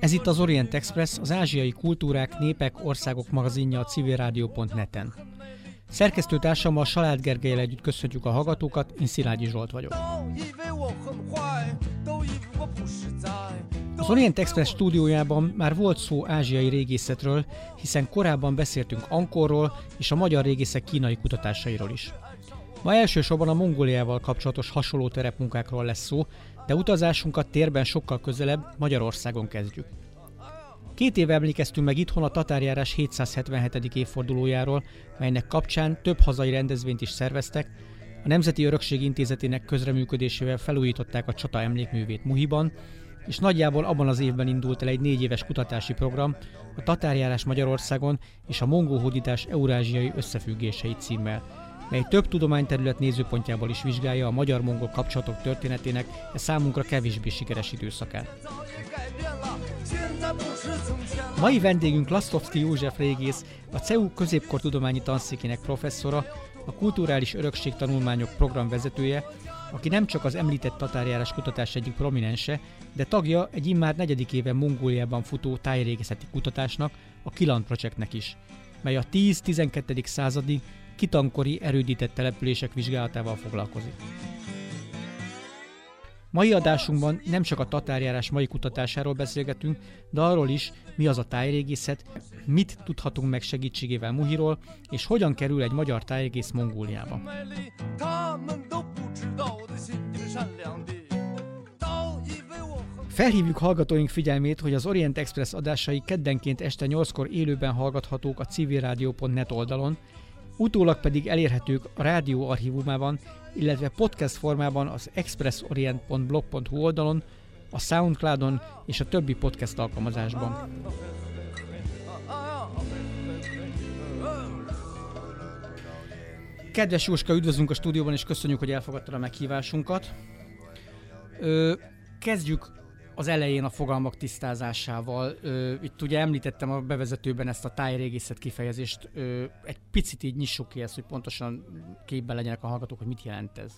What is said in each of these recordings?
Ez itt az Orient Express, az ázsiai kultúrák, népek, országok magazinja a civilrádió.net-en. Szerkesztőtársammal Salád Gergelyel együtt köszöntjük a hallgatókat, én Szilágyi Zsolt vagyok. Az Orient Express stúdiójában már volt szó ázsiai régészetről, hiszen korábban beszéltünk Ankorról és a magyar régészek kínai kutatásairól is. Ma elsősorban a Mongóliával kapcsolatos hasonló terepmunkákról lesz szó, de utazásunkat térben sokkal közelebb Magyarországon kezdjük. Két éve emlékeztünk meg itthon a tatárjárás 777. évfordulójáról, melynek kapcsán több hazai rendezvényt is szerveztek, a Nemzeti Örökség Intézetének közreműködésével felújították a csata emlékművét Muhiban, és nagyjából abban az évben indult el egy négy éves kutatási program, a Tatárjárás Magyarországon és a mongol hódítás eurázsiai összefüggései címmel, mely több tudományterület nézőpontjából is vizsgálja a magyar-mongol kapcsolatok történetének e számunkra kevésbé sikeres időszakát. Mai vendégünk Lasztovszki József régész, a CEU középkortudományi tanszékének professzora, a kulturális örökség tanulmányok programvezetője, aki nem csak az említett tatárjárás kutatás egyik prominense, de tagja egy immár negyedik éve Mongóliában futó tájrégészeti kutatásnak, a Kilan Projectnek is, mely a 10-12. századi kitankori erődített települések vizsgálatával foglalkozik. Mai adásunkban nem csak a tatárjárás mai kutatásáról beszélgetünk, de arról is, mi az a tájrégészet, mit tudhatunk meg segítségével Muhiról, és hogyan kerül egy magyar tájrégész Mongóliába. Felhívjuk hallgatóink figyelmét, hogy az Orient Express adásai keddenként este 8-kor élőben hallgathatók a civilradio.net oldalon, utólag pedig elérhetők a rádió archívumában, illetve podcast formában az expressorient.blog.hu oldalon, a Soundcloudon és a többi podcast alkalmazásban. Kedves Jóska, üdvözlünk a stúdióban, és köszönjük, hogy elfogadtad a meghívásunkat. Ö, kezdjük az elején a fogalmak tisztázásával. Ö, itt ugye említettem a bevezetőben ezt a tájrégészet kifejezést. Ö, egy picit így nyissuk ki ezt, hogy pontosan képben legyenek a hallgatók, hogy mit jelent ez.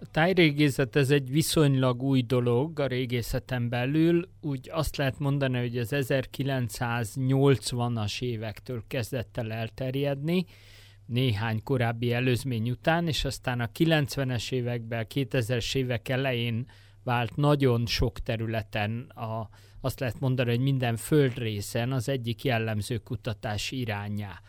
A tájrégészet ez egy viszonylag új dolog a régészeten belül. Úgy azt lehet mondani, hogy az 1980-as évektől kezdett el elterjedni, néhány korábbi előzmény után, és aztán a 90-es években, 2000-es évek elején vált nagyon sok területen, a, azt lehet mondani, hogy minden földrészen az egyik jellemző kutatás irányá.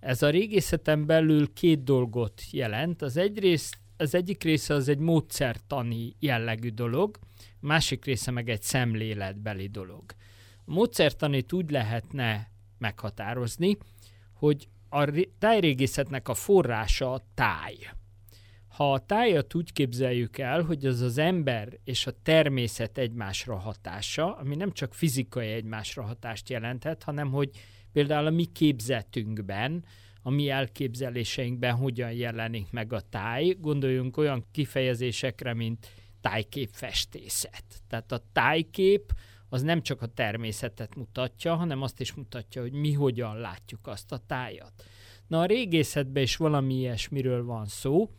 Ez a régészeten belül két dolgot jelent. Az, egyrészt, az egyik része az egy módszertani jellegű dolog, másik része meg egy szemléletbeli dolog. A módszertanit úgy lehetne meghatározni, hogy a tájrégészetnek a forrása a táj. Ha a tájat úgy képzeljük el, hogy az az ember és a természet egymásra hatása, ami nem csak fizikai egymásra hatást jelenthet, hanem hogy például a mi képzetünkben, a mi elképzeléseinkben hogyan jelenik meg a táj. Gondoljunk olyan kifejezésekre, mint tájképfestészet. Tehát a tájkép az nem csak a természetet mutatja, hanem azt is mutatja, hogy mi hogyan látjuk azt a tájat. Na a régészetben is valami ilyesmiről van szó,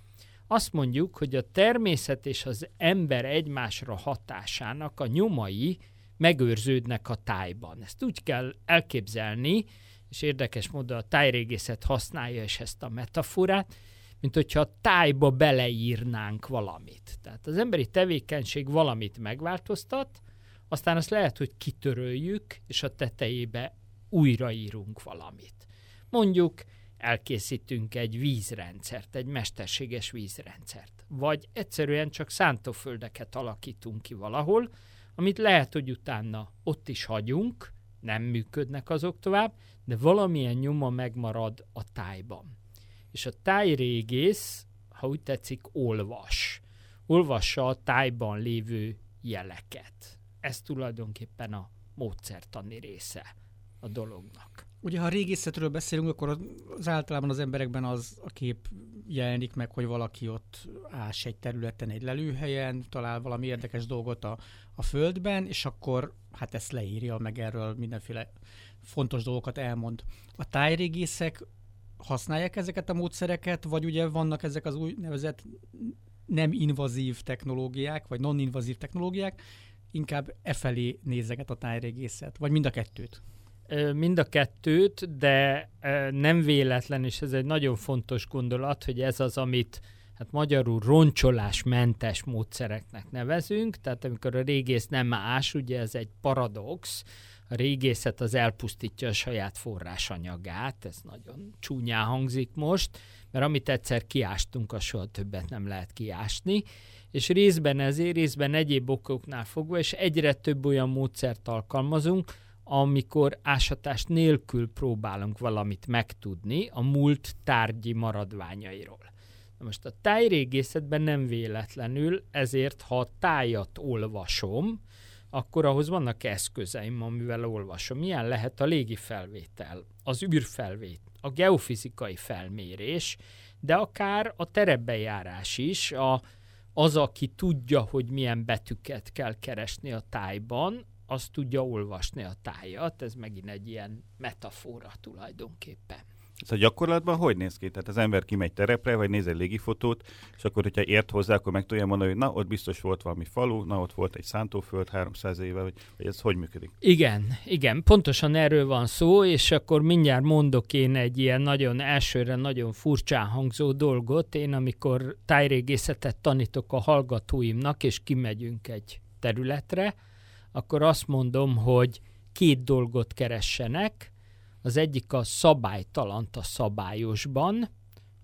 azt mondjuk, hogy a természet és az ember egymásra hatásának a nyomai megőrződnek a tájban. Ezt úgy kell elképzelni, és érdekes módon a tájrégészet használja is ezt a metaforát, mint hogyha a tájba beleírnánk valamit. Tehát az emberi tevékenység valamit megváltoztat, aztán azt lehet, hogy kitöröljük, és a tetejébe újraírunk valamit. Mondjuk elkészítünk egy vízrendszert, egy mesterséges vízrendszert. Vagy egyszerűen csak szántóföldeket alakítunk ki valahol, amit lehet, hogy utána ott is hagyunk, nem működnek azok tovább, de valamilyen nyoma megmarad a tájban. És a tájrégész, ha úgy tetszik, olvas. Olvassa a tájban lévő jeleket. Ez tulajdonképpen a módszertani része a dolognak. Ugye, ha régészetről beszélünk, akkor az általában az emberekben az a kép jelenik meg, hogy valaki ott ás egy területen, egy lelőhelyen, talál valami érdekes dolgot a, a földben, és akkor hát ezt leírja, meg erről mindenféle fontos dolgokat elmond. A tájrégészek használják ezeket a módszereket, vagy ugye vannak ezek az új nevezett nem invazív technológiák, vagy non-invazív technológiák, inkább e felé nézeget a tájrégészet? Vagy mind a kettőt? Mind a kettőt, de nem véletlen, és ez egy nagyon fontos gondolat, hogy ez az, amit hát magyarul roncsolásmentes módszereknek nevezünk, tehát amikor a régész nem ás, ugye ez egy paradox, a régészet az elpusztítja a saját forrásanyagát, ez nagyon csúnyán hangzik most, mert amit egyszer kiástunk, az soha többet nem lehet kiásni, és részben ezért, részben egyéb okoknál fogva, és egyre több olyan módszert alkalmazunk, amikor ásatás nélkül próbálunk valamit megtudni a múlt tárgyi maradványairól. Na most a tájrégészetben nem véletlenül, ezért ha a tájat olvasom, akkor ahhoz vannak eszközeim, amivel olvasom. Milyen lehet a légi felvétel, az űrfelvétel, a geofizikai felmérés, de akár a terepbejárás is, a, az, aki tudja, hogy milyen betűket kell keresni a tájban, az tudja olvasni a tájat, ez megint egy ilyen metafora tulajdonképpen. A gyakorlatban hogy néz ki? Tehát az ember kimegy terepre, vagy néz egy légifotót, és akkor, hogyha ért hozzá, akkor meg tudja mondani, hogy na, ott biztos volt valami falu, na, ott volt egy szántóföld 300 éve, vagy, vagy ez hogy működik? Igen, igen, pontosan erről van szó, és akkor mindjárt mondok én egy ilyen nagyon elsőre nagyon furcsán hangzó dolgot. Én, amikor tájrégészetet tanítok a hallgatóimnak, és kimegyünk egy területre, akkor azt mondom, hogy két dolgot keressenek, az egyik a szabálytalant a szabályosban,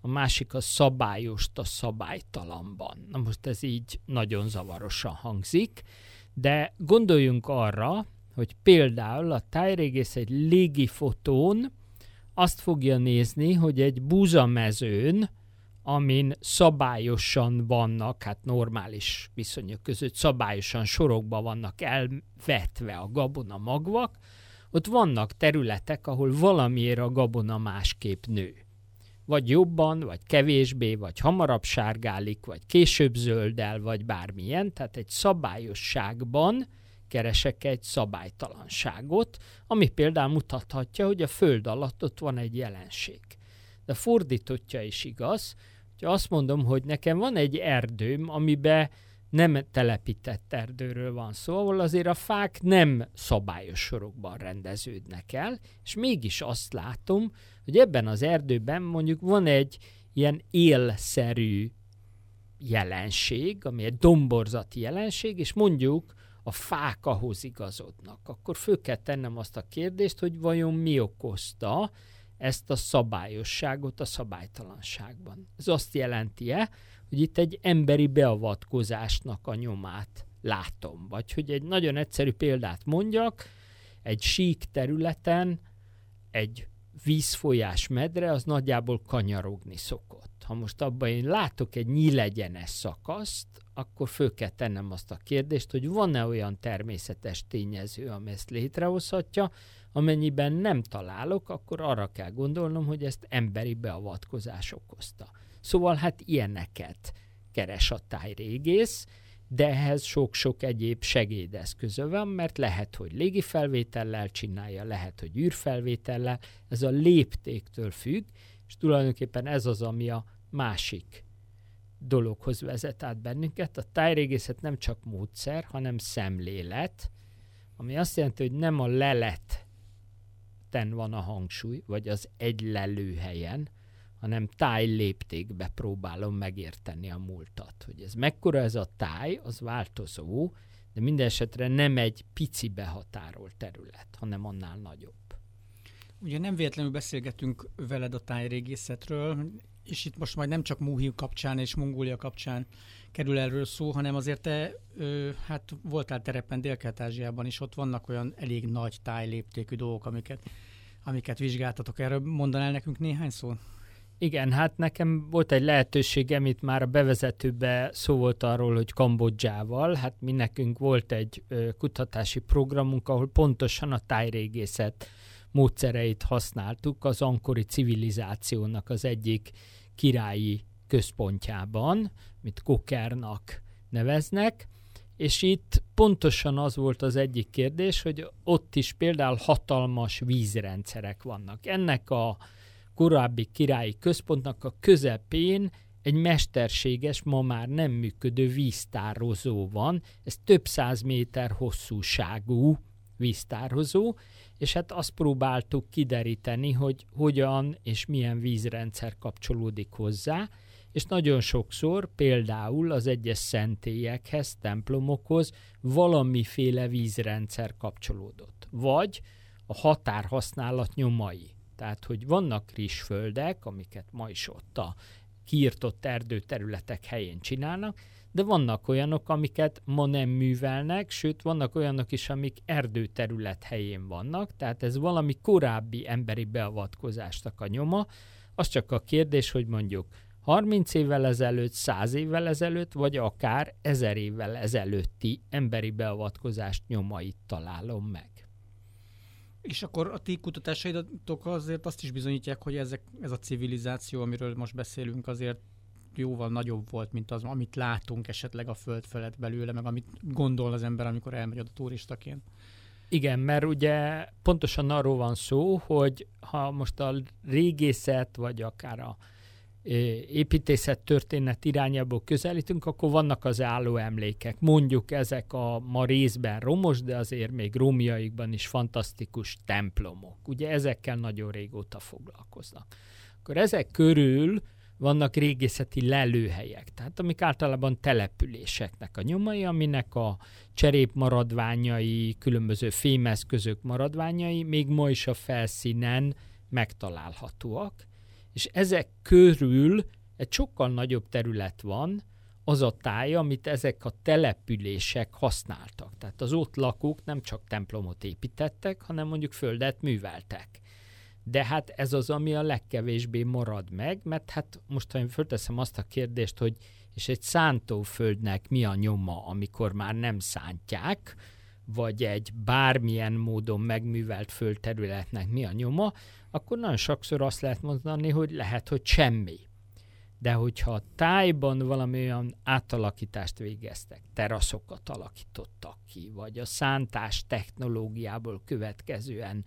a másik a szabályost a szabálytalanban. Na most ez így nagyon zavarosan hangzik, de gondoljunk arra, hogy például a tájrégész egy légifotón azt fogja nézni, hogy egy búzamezőn, amin szabályosan vannak, hát normális viszonyok között szabályosan sorokban vannak elvetve a gabona magvak, ott vannak területek, ahol valamiért a gabona másképp nő. Vagy jobban, vagy kevésbé, vagy hamarabb sárgálik, vagy később zöldel, vagy bármilyen. Tehát egy szabályosságban keresek egy szabálytalanságot, ami például mutathatja, hogy a föld alatt ott van egy jelenség. De fordítottja is igaz, azt mondom, hogy nekem van egy erdőm, amiben nem telepített erdőről van szó, ahol azért a fák nem szabályos sorokban rendeződnek el, és mégis azt látom, hogy ebben az erdőben mondjuk van egy ilyen élszerű jelenség, ami egy domborzati jelenség, és mondjuk a fák ahhoz igazodnak, akkor föl kell tennem azt a kérdést, hogy vajon mi okozta ezt a szabályosságot a szabálytalanságban. Ez azt jelenti-e, hogy itt egy emberi beavatkozásnak a nyomát látom. Vagy hogy egy nagyon egyszerű példát mondjak, egy sík területen egy vízfolyás medre az nagyjából kanyarogni szokott. Ha most abban én látok egy nyílegyenes szakaszt, akkor föl kell tennem azt a kérdést, hogy van-e olyan természetes tényező, ami ezt létrehozhatja, amennyiben nem találok, akkor arra kell gondolnom, hogy ezt emberi beavatkozás okozta. Szóval hát ilyeneket keres a tájrégész, de ehhez sok-sok egyéb segédeszköze van, mert lehet, hogy légifelvétellel csinálja, lehet, hogy űrfelvétellel, ez a léptéktől függ, és tulajdonképpen ez az, ami a másik dologhoz vezet át bennünket. A tájrégészet nem csak módszer, hanem szemlélet, ami azt jelenti, hogy nem a leleten van a hangsúly, vagy az egy lelőhelyen, hanem táj léptékbe próbálom megérteni a múltat. Hogy ez mekkora ez a táj, az változó, de minden esetre nem egy pici behatárolt terület, hanem annál nagyobb. Ugye nem véletlenül beszélgetünk veled a tájrégészetről, és itt most majd nem csak Múhiu kapcsán és Mongólia kapcsán kerül erről szó, hanem azért te ö, hát voltál terepen Dél-Kelet-Ázsiában is, ott vannak olyan elég nagy tájléptékű dolgok, amiket, amiket vizsgáltatok. Erről mondanál nekünk néhány szót? Igen, hát nekem volt egy lehetőségem, itt már a bevezetőbe szó volt arról, hogy Kambodzsával, hát mi nekünk volt egy ö, kutatási programunk, ahol pontosan a tájrégészet módszereit használtuk az ankori civilizációnak az egyik királyi központjában, mit Kokernak neveznek, és itt pontosan az volt az egyik kérdés, hogy ott is például hatalmas vízrendszerek vannak. Ennek a korábbi királyi központnak a közepén egy mesterséges, ma már nem működő víztározó van. Ez több száz méter hosszúságú víztározó, és hát azt próbáltuk kideríteni, hogy hogyan és milyen vízrendszer kapcsolódik hozzá, és nagyon sokszor például az egyes szentélyekhez, templomokhoz valamiféle vízrendszer kapcsolódott. Vagy a határhasználat nyomai. Tehát, hogy vannak rizsföldek, amiket ma is ott a kiirtott erdőterületek helyén csinálnak, de vannak olyanok, amiket ma nem művelnek, sőt, vannak olyanok is, amik erdőterület helyén vannak, tehát ez valami korábbi emberi beavatkozástak a nyoma. Az csak a kérdés, hogy mondjuk 30 évvel ezelőtt, 100 évvel ezelőtt, vagy akár 1000 évvel ezelőtti emberi beavatkozást nyomait találom meg. És akkor a ti kutatásaidatok azért azt is bizonyítják, hogy ezek, ez a civilizáció, amiről most beszélünk, azért jóval nagyobb volt, mint az, amit látunk esetleg a föld felett belőle, meg amit gondol az ember, amikor elmegy oda turistaként. Igen, mert ugye pontosan arról van szó, hogy ha most a régészet, vagy akár a építészet történet irányából közelítünk, akkor vannak az álló emlékek. Mondjuk ezek a ma részben romos, de azért még rómiaikban is fantasztikus templomok. Ugye ezekkel nagyon régóta foglalkoznak. Akkor ezek körül vannak régészeti lelőhelyek, tehát amik általában településeknek a nyomai, aminek a cserép maradványai, különböző fémeszközök maradványai még ma is a felszínen megtalálhatóak, és ezek körül egy sokkal nagyobb terület van, az a táj, amit ezek a települések használtak. Tehát az ott lakók nem csak templomot építettek, hanem mondjuk földet műveltek. De hát ez az, ami a legkevésbé marad meg, mert hát most, ha én fölteszem azt a kérdést, hogy és egy szántóföldnek mi a nyoma, amikor már nem szántják, vagy egy bármilyen módon megművelt földterületnek mi a nyoma, akkor nagyon sokszor azt lehet mondani, hogy lehet, hogy semmi. De hogyha a tájban valami olyan átalakítást végeztek, teraszokat alakítottak ki, vagy a szántás technológiából következően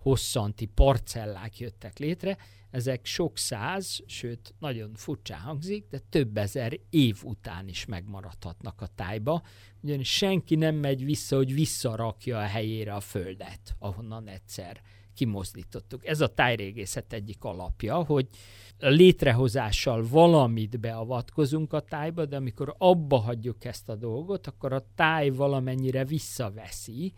hosszanti parcellák jöttek létre, ezek sok száz, sőt, nagyon furcsa hangzik, de több ezer év után is megmaradhatnak a tájba, ugyanis senki nem megy vissza, hogy visszarakja a helyére a földet, ahonnan egyszer kimozdítottuk. Ez a tájrégészet egyik alapja, hogy létrehozással valamit beavatkozunk a tájba, de amikor abba hagyjuk ezt a dolgot, akkor a táj valamennyire visszaveszi,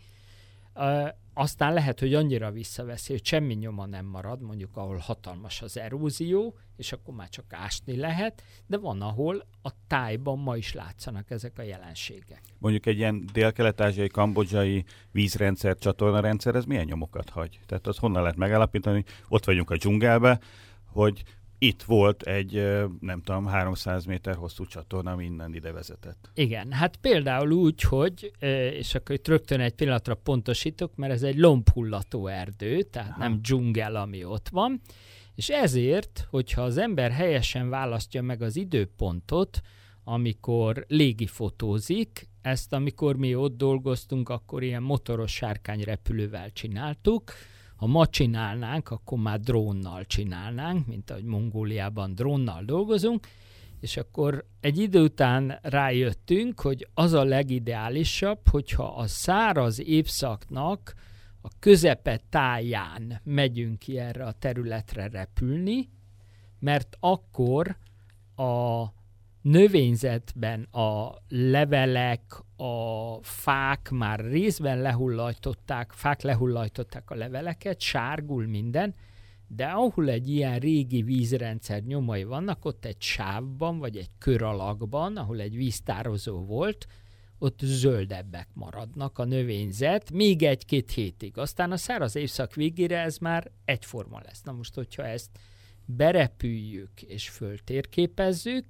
aztán lehet, hogy annyira visszaveszi, hogy semmi nyoma nem marad, mondjuk ahol hatalmas az erózió, és akkor már csak ásni lehet, de van, ahol a tájban ma is látszanak ezek a jelenségek. Mondjuk egy ilyen dél-kelet-ázsiai, kambodzsai vízrendszer, csatornarendszer, ez milyen nyomokat hagy? Tehát az honnan lehet megállapítani, ott vagyunk a dzsungelbe, hogy itt volt egy, nem tudom, 300 méter hosszú csatorna, ami innen ide vezetett. Igen, hát például úgy, hogy, és akkor itt rögtön egy pillanatra pontosítok, mert ez egy lombhullató erdő, tehát Aha. nem dzsungel, ami ott van, és ezért, hogyha az ember helyesen választja meg az időpontot, amikor légifotózik, ezt amikor mi ott dolgoztunk, akkor ilyen motoros sárkányrepülővel csináltuk, ha ma csinálnánk, akkor már drónnal csinálnánk, mint ahogy Mongóliában drónnal dolgozunk, és akkor egy idő után rájöttünk, hogy az a legideálisabb, hogyha a száraz évszaknak a közepe táján megyünk ki erre a területre repülni, mert akkor a növényzetben a levelek, a fák már részben lehullajtották, fák lehullajtották a leveleket, sárgul minden, de ahol egy ilyen régi vízrendszer nyomai vannak, ott egy sávban, vagy egy kör alakban, ahol egy víztározó volt, ott zöldebbek maradnak a növényzet, még egy-két hétig. Aztán a száraz évszak végére ez már egyforma lesz. Na most, hogyha ezt berepüljük és föltérképezzük,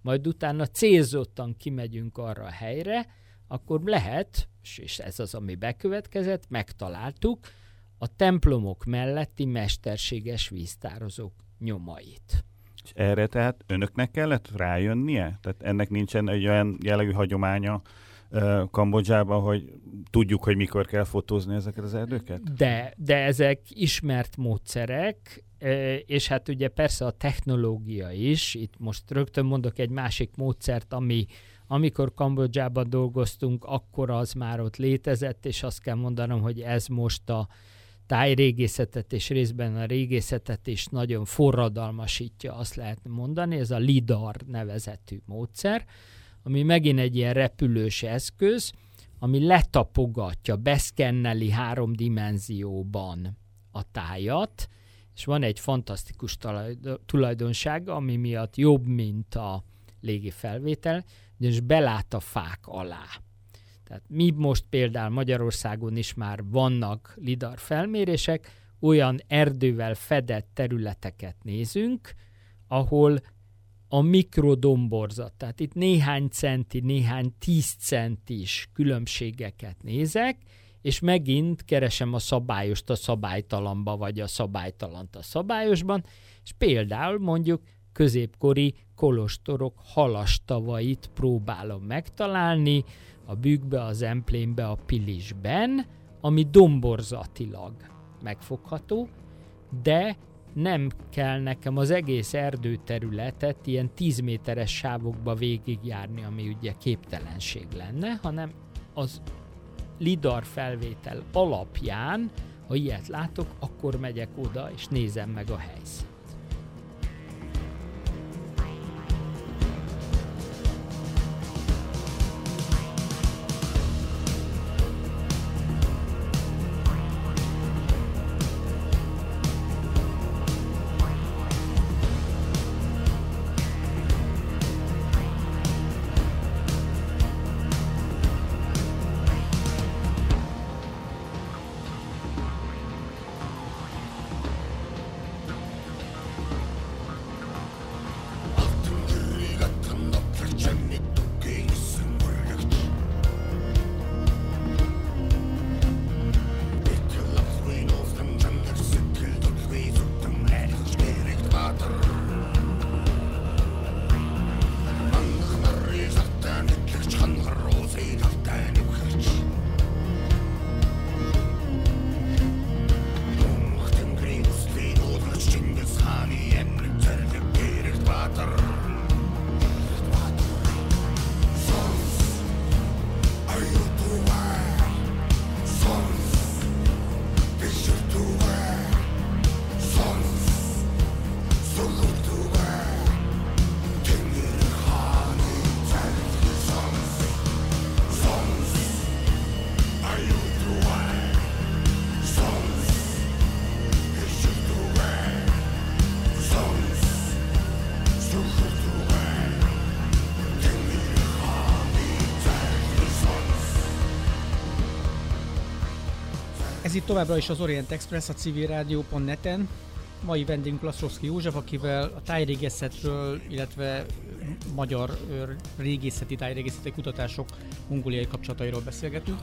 majd utána célzottan kimegyünk arra a helyre, akkor lehet, és ez az, ami bekövetkezett, megtaláltuk a templomok melletti mesterséges víztározók nyomait. És erre tehát önöknek kellett rájönnie? Tehát ennek nincsen egy olyan jellegű hagyománya, Kambodzsában, hogy tudjuk, hogy mikor kell fotózni ezeket az erdőket? De, de ezek ismert módszerek, és hát ugye persze a technológia is, itt most rögtön mondok egy másik módszert, ami amikor Kambodzsában dolgoztunk, akkor az már ott létezett, és azt kell mondanom, hogy ez most a tájrégészetet és részben a régészetet is nagyon forradalmasítja, azt lehet mondani, ez a LIDAR nevezetű módszer, ami megint egy ilyen repülős eszköz, ami letapogatja, beszkenneli három dimenzióban a tájat, és van egy fantasztikus tulajdonság, ami miatt jobb, mint a légi felvétel, ugyanis belát a fák alá. Tehát mi most például Magyarországon is már vannak lidar felmérések, olyan erdővel fedett területeket nézünk, ahol a mikrodomborzat, tehát itt néhány centi, néhány tíz centis különbségeket nézek, és megint keresem a szabályost a szabálytalanba, vagy a szabálytalant a szabályosban, és például mondjuk középkori kolostorok halastavait próbálom megtalálni a bükkbe, az emplénbe, a pilisben, ami domborzatilag megfogható, de nem kell nekem az egész erdőterületet ilyen 10 méteres sávokba végigjárni, ami ugye képtelenség lenne, hanem az lidar felvétel alapján, ha ilyet látok, akkor megyek oda és nézem meg a helyszínt. Itt továbbra is az Orient Express a civilrádió.net-en. Mai vendégünk Laszlowski József, akivel a tájrégészetről, illetve magyar régészeti, tájrégészeti kutatások mongóliai kapcsolatairól beszélgetünk.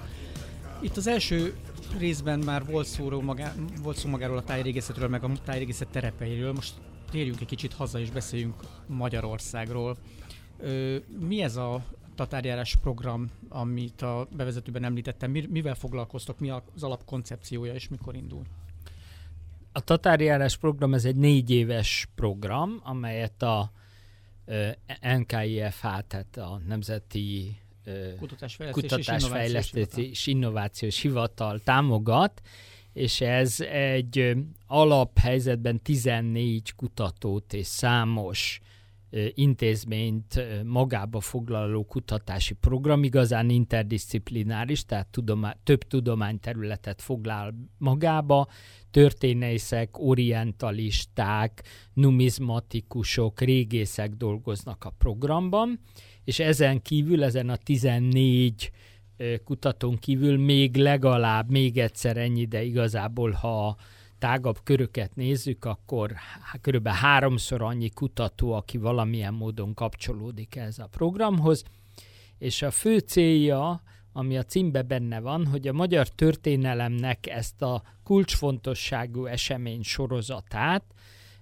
Itt az első részben már volt szó, magá, volt szó magáról a tájrégészetről, meg a tájrégészet terepeiről. Most térjünk egy kicsit haza és beszéljünk Magyarországról. Mi ez a tatárjárás program, amit a bevezetőben említettem, mivel foglalkoztok, mi az alapkoncepciója és mikor indul? A tatárjárás program ez egy négy éves program, amelyet a NKIFH, tehát a Nemzeti Kutatásfejlesztés, Kutatásfejlesztés és, és Innovációs Hivatal támogat, és ez egy alaphelyzetben 14 kutatót és számos intézményt magába foglaló kutatási program, igazán interdisziplináris, tehát tudomá- több tudományterületet foglal magába, történészek, orientalisták, numizmatikusok, régészek dolgoznak a programban, és ezen kívül, ezen a 14 kutatón kívül még legalább, még egyszer ennyi, de igazából, ha tágabb köröket nézzük, akkor körülbelül háromszor annyi kutató, aki valamilyen módon kapcsolódik ez a programhoz, és a fő célja, ami a címbe benne van, hogy a magyar történelemnek ezt a kulcsfontosságú esemény sorozatát,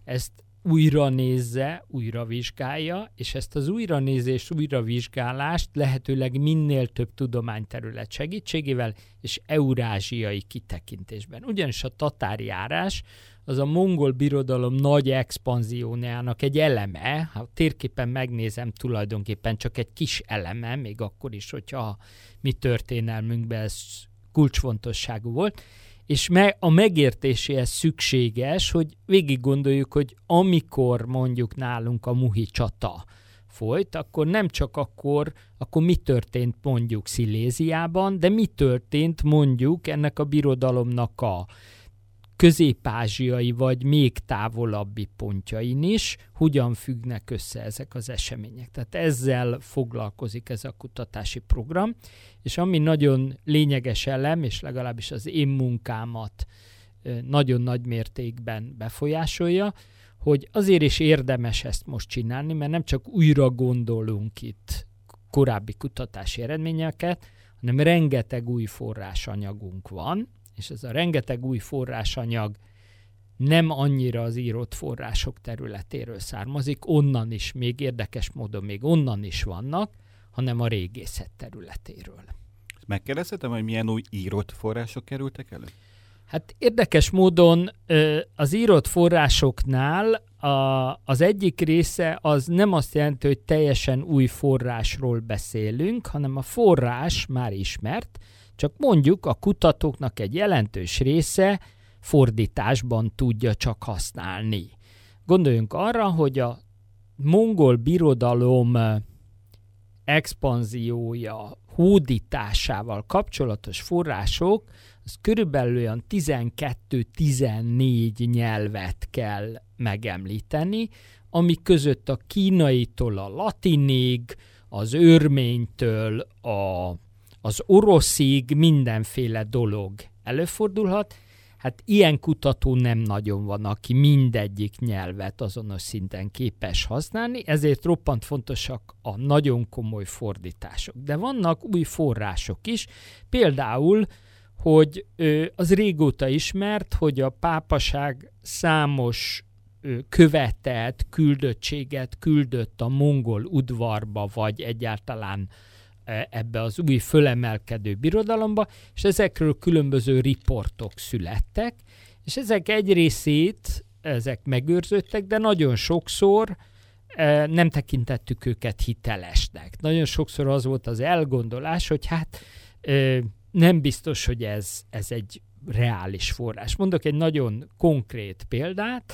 ezt újra nézze, újra vizsgálja, és ezt az újranézést, újravizsgálást lehetőleg minél több tudományterület segítségével és eurázsiai kitekintésben. Ugyanis a tatárjárás az a mongol birodalom nagy expanziójának egy eleme, ha térképen megnézem, tulajdonképpen csak egy kis eleme, még akkor is, hogyha mi történelmünkben ez kulcsfontosságú volt, és me- a megértéséhez szükséges, hogy végig gondoljuk, hogy amikor mondjuk nálunk a muhi csata folyt, akkor nem csak akkor, akkor mi történt mondjuk Sziléziában, de mi történt mondjuk ennek a birodalomnak a közép-ázsiai vagy még távolabbi pontjain is, hogyan függnek össze ezek az események. Tehát ezzel foglalkozik ez a kutatási program, és ami nagyon lényeges elem, és legalábbis az én munkámat nagyon nagy mértékben befolyásolja, hogy azért is érdemes ezt most csinálni, mert nem csak újra gondolunk itt korábbi kutatási eredményeket, hanem rengeteg új forrásanyagunk van, és ez a rengeteg új forrásanyag nem annyira az írott források területéről származik, onnan is, még érdekes módon még onnan is vannak, hanem a régészet területéről. Megkérdezhetem, hogy milyen új írott források kerültek elő? Hát érdekes módon az írott forrásoknál a, az egyik része az nem azt jelenti, hogy teljesen új forrásról beszélünk, hanem a forrás már ismert, csak mondjuk a kutatóknak egy jelentős része fordításban tudja csak használni. Gondoljunk arra, hogy a mongol birodalom expanziója, hódításával kapcsolatos források, az körülbelül olyan 12-14 nyelvet kell megemlíteni, ami között a kínaitól a latinig, az örménytől a az oroszig mindenféle dolog előfordulhat, hát ilyen kutató nem nagyon van, aki mindegyik nyelvet azonos szinten képes használni, ezért roppant fontosak a nagyon komoly fordítások. De vannak új források is, például, hogy az régóta ismert, hogy a pápaság számos követelt küldöttséget küldött a mongol udvarba, vagy egyáltalán ebbe az új fölemelkedő birodalomba, és ezekről különböző riportok születtek, és ezek egy részét, ezek megőrződtek, de nagyon sokszor e, nem tekintettük őket hitelesnek. Nagyon sokszor az volt az elgondolás, hogy hát e, nem biztos, hogy ez, ez egy reális forrás. Mondok egy nagyon konkrét példát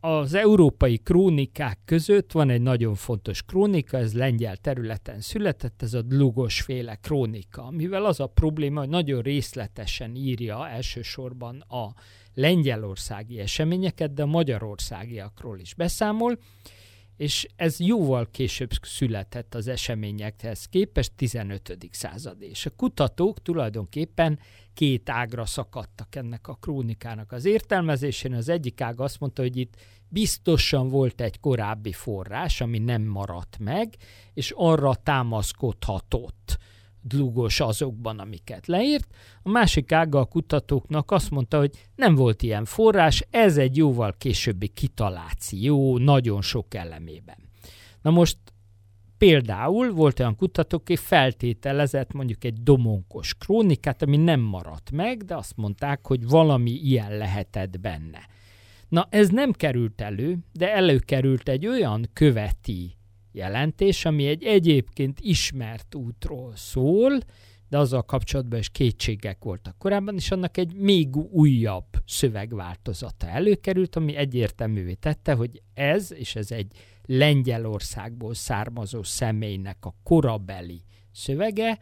az európai krónikák között van egy nagyon fontos krónika, ez lengyel területen született, ez a Dlugos féle krónika, mivel az a probléma, hogy nagyon részletesen írja elsősorban a lengyelországi eseményeket, de a magyarországiakról is beszámol, és ez jóval később született az eseményekhez képest, 15. század. És a kutatók tulajdonképpen két ágra szakadtak ennek a krónikának az értelmezésén. Az egyik ág azt mondta, hogy itt biztosan volt egy korábbi forrás, ami nem maradt meg, és arra támaszkodhatott dlugos azokban, amiket leírt. A másik ága a kutatóknak azt mondta, hogy nem volt ilyen forrás, ez egy jóval későbbi kitaláció nagyon sok elemében. Na most Például volt olyan kutató, aki feltételezett mondjuk egy domonkos krónikát, ami nem maradt meg, de azt mondták, hogy valami ilyen lehetett benne. Na ez nem került elő, de előkerült egy olyan követi jelentés, ami egy egyébként ismert útról szól, de azzal kapcsolatban is kétségek voltak korábban, és annak egy még újabb szövegváltozata előkerült, ami egyértelművé tette, hogy ez, és ez egy Lengyelországból származó személynek a korabeli szövege,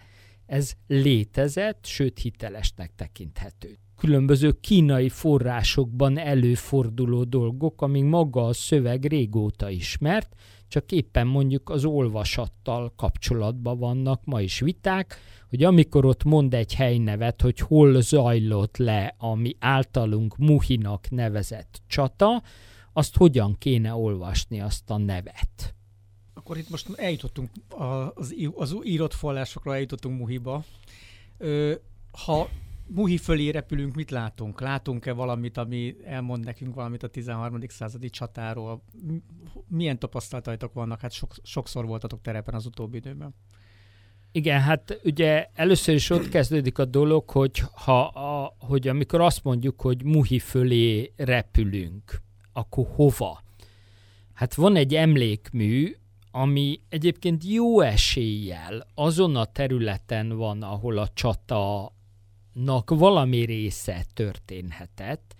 ez létezett, sőt hitelesnek tekinthető. Különböző kínai forrásokban előforduló dolgok, amíg maga a szöveg régóta ismert, csak éppen mondjuk az olvasattal kapcsolatban vannak ma is viták, hogy amikor ott mond egy helynevet, hogy hol zajlott le ami általunk Muhinak nevezett csata, azt hogyan kéne olvasni azt a nevet. Akkor itt most eljutottunk az, az írott forrásokra, eljutottunk Muhiba. Ö, ha Muhi fölé repülünk, mit látunk? Látunk-e valamit, ami elmond nekünk valamit a 13. századi csatáról? Milyen tapasztalataitok vannak? Hát sok, sokszor voltatok terepen az utóbbi időben. Igen, hát ugye először is ott kezdődik a dolog, hogy, ha a, hogy amikor azt mondjuk, hogy Muhi fölé repülünk, akkor hova? Hát van egy emlékmű, ami egyébként jó eséllyel azon a területen van, ahol a csata valami része történhetett,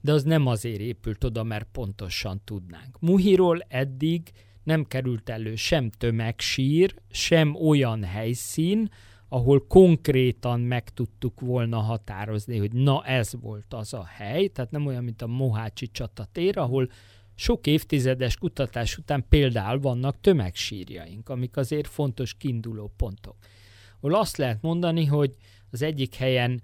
de az nem azért épült oda, mert pontosan tudnánk. Muhiról eddig nem került elő sem tömegsír, sem olyan helyszín, ahol konkrétan meg tudtuk volna határozni, hogy na ez volt az a hely, tehát nem olyan, mint a Mohácsi csatatér, ahol sok évtizedes kutatás után például vannak tömegsírjaink, amik azért fontos kiinduló pontok. Ahol azt lehet mondani, hogy az egyik helyen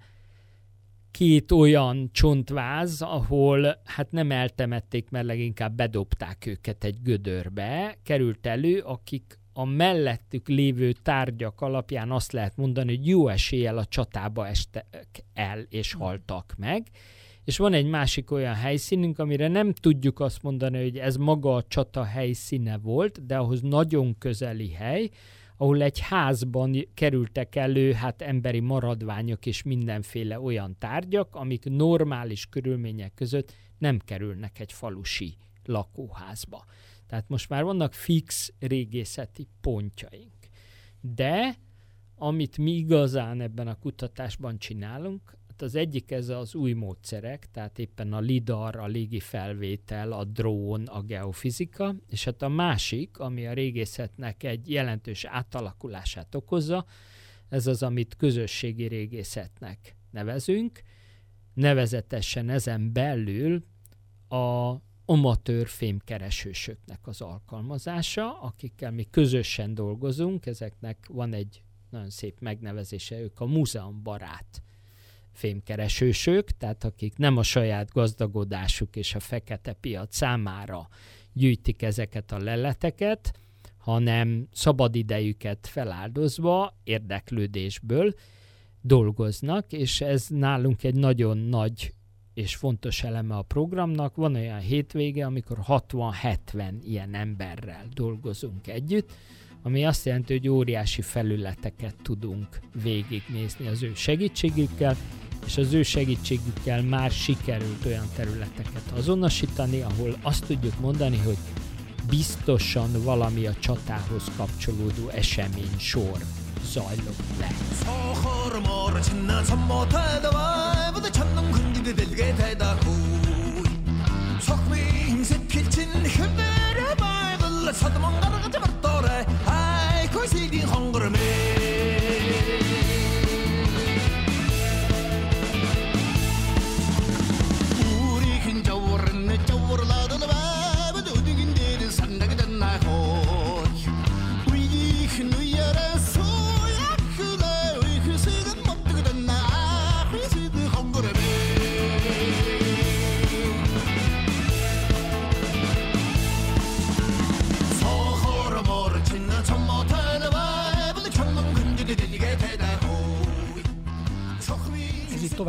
két olyan csontváz, ahol hát nem eltemették, mert leginkább bedobták őket egy gödörbe, került elő, akik a mellettük lévő tárgyak alapján azt lehet mondani, hogy jó eséllyel a csatába estek el és haltak meg. És van egy másik olyan helyszínünk, amire nem tudjuk azt mondani, hogy ez maga a csata helyszíne volt, de ahhoz nagyon közeli hely, ahol egy házban kerültek elő hát emberi maradványok és mindenféle olyan tárgyak, amik normális körülmények között nem kerülnek egy falusi lakóházba. Tehát most már vannak fix régészeti pontjaink. De amit mi igazán ebben a kutatásban csinálunk, Hát az egyik ez az új módszerek, tehát éppen a lidar, a légi felvétel, a drón, a geofizika, és hát a másik, ami a régészetnek egy jelentős átalakulását okozza, ez az, amit közösségi régészetnek nevezünk, nevezetesen ezen belül a amatőr fémkeresősöknek az alkalmazása, akikkel mi közösen dolgozunk, ezeknek van egy nagyon szép megnevezése, ők a múzeumbarát fémkeresősök, tehát akik nem a saját gazdagodásuk és a fekete piac számára gyűjtik ezeket a leleteket, hanem szabadidejüket feláldozva, érdeklődésből dolgoznak, és ez nálunk egy nagyon nagy és fontos eleme a programnak. Van olyan hétvége, amikor 60-70 ilyen emberrel dolgozunk együtt, ami azt jelenti, hogy óriási felületeket tudunk végignézni az ő segítségükkel, és az ő segítségükkel már sikerült olyan területeket azonosítani, ahol azt tudjuk mondani, hogy biztosan valami a csatához kapcsolódó esemény sor zajlott le.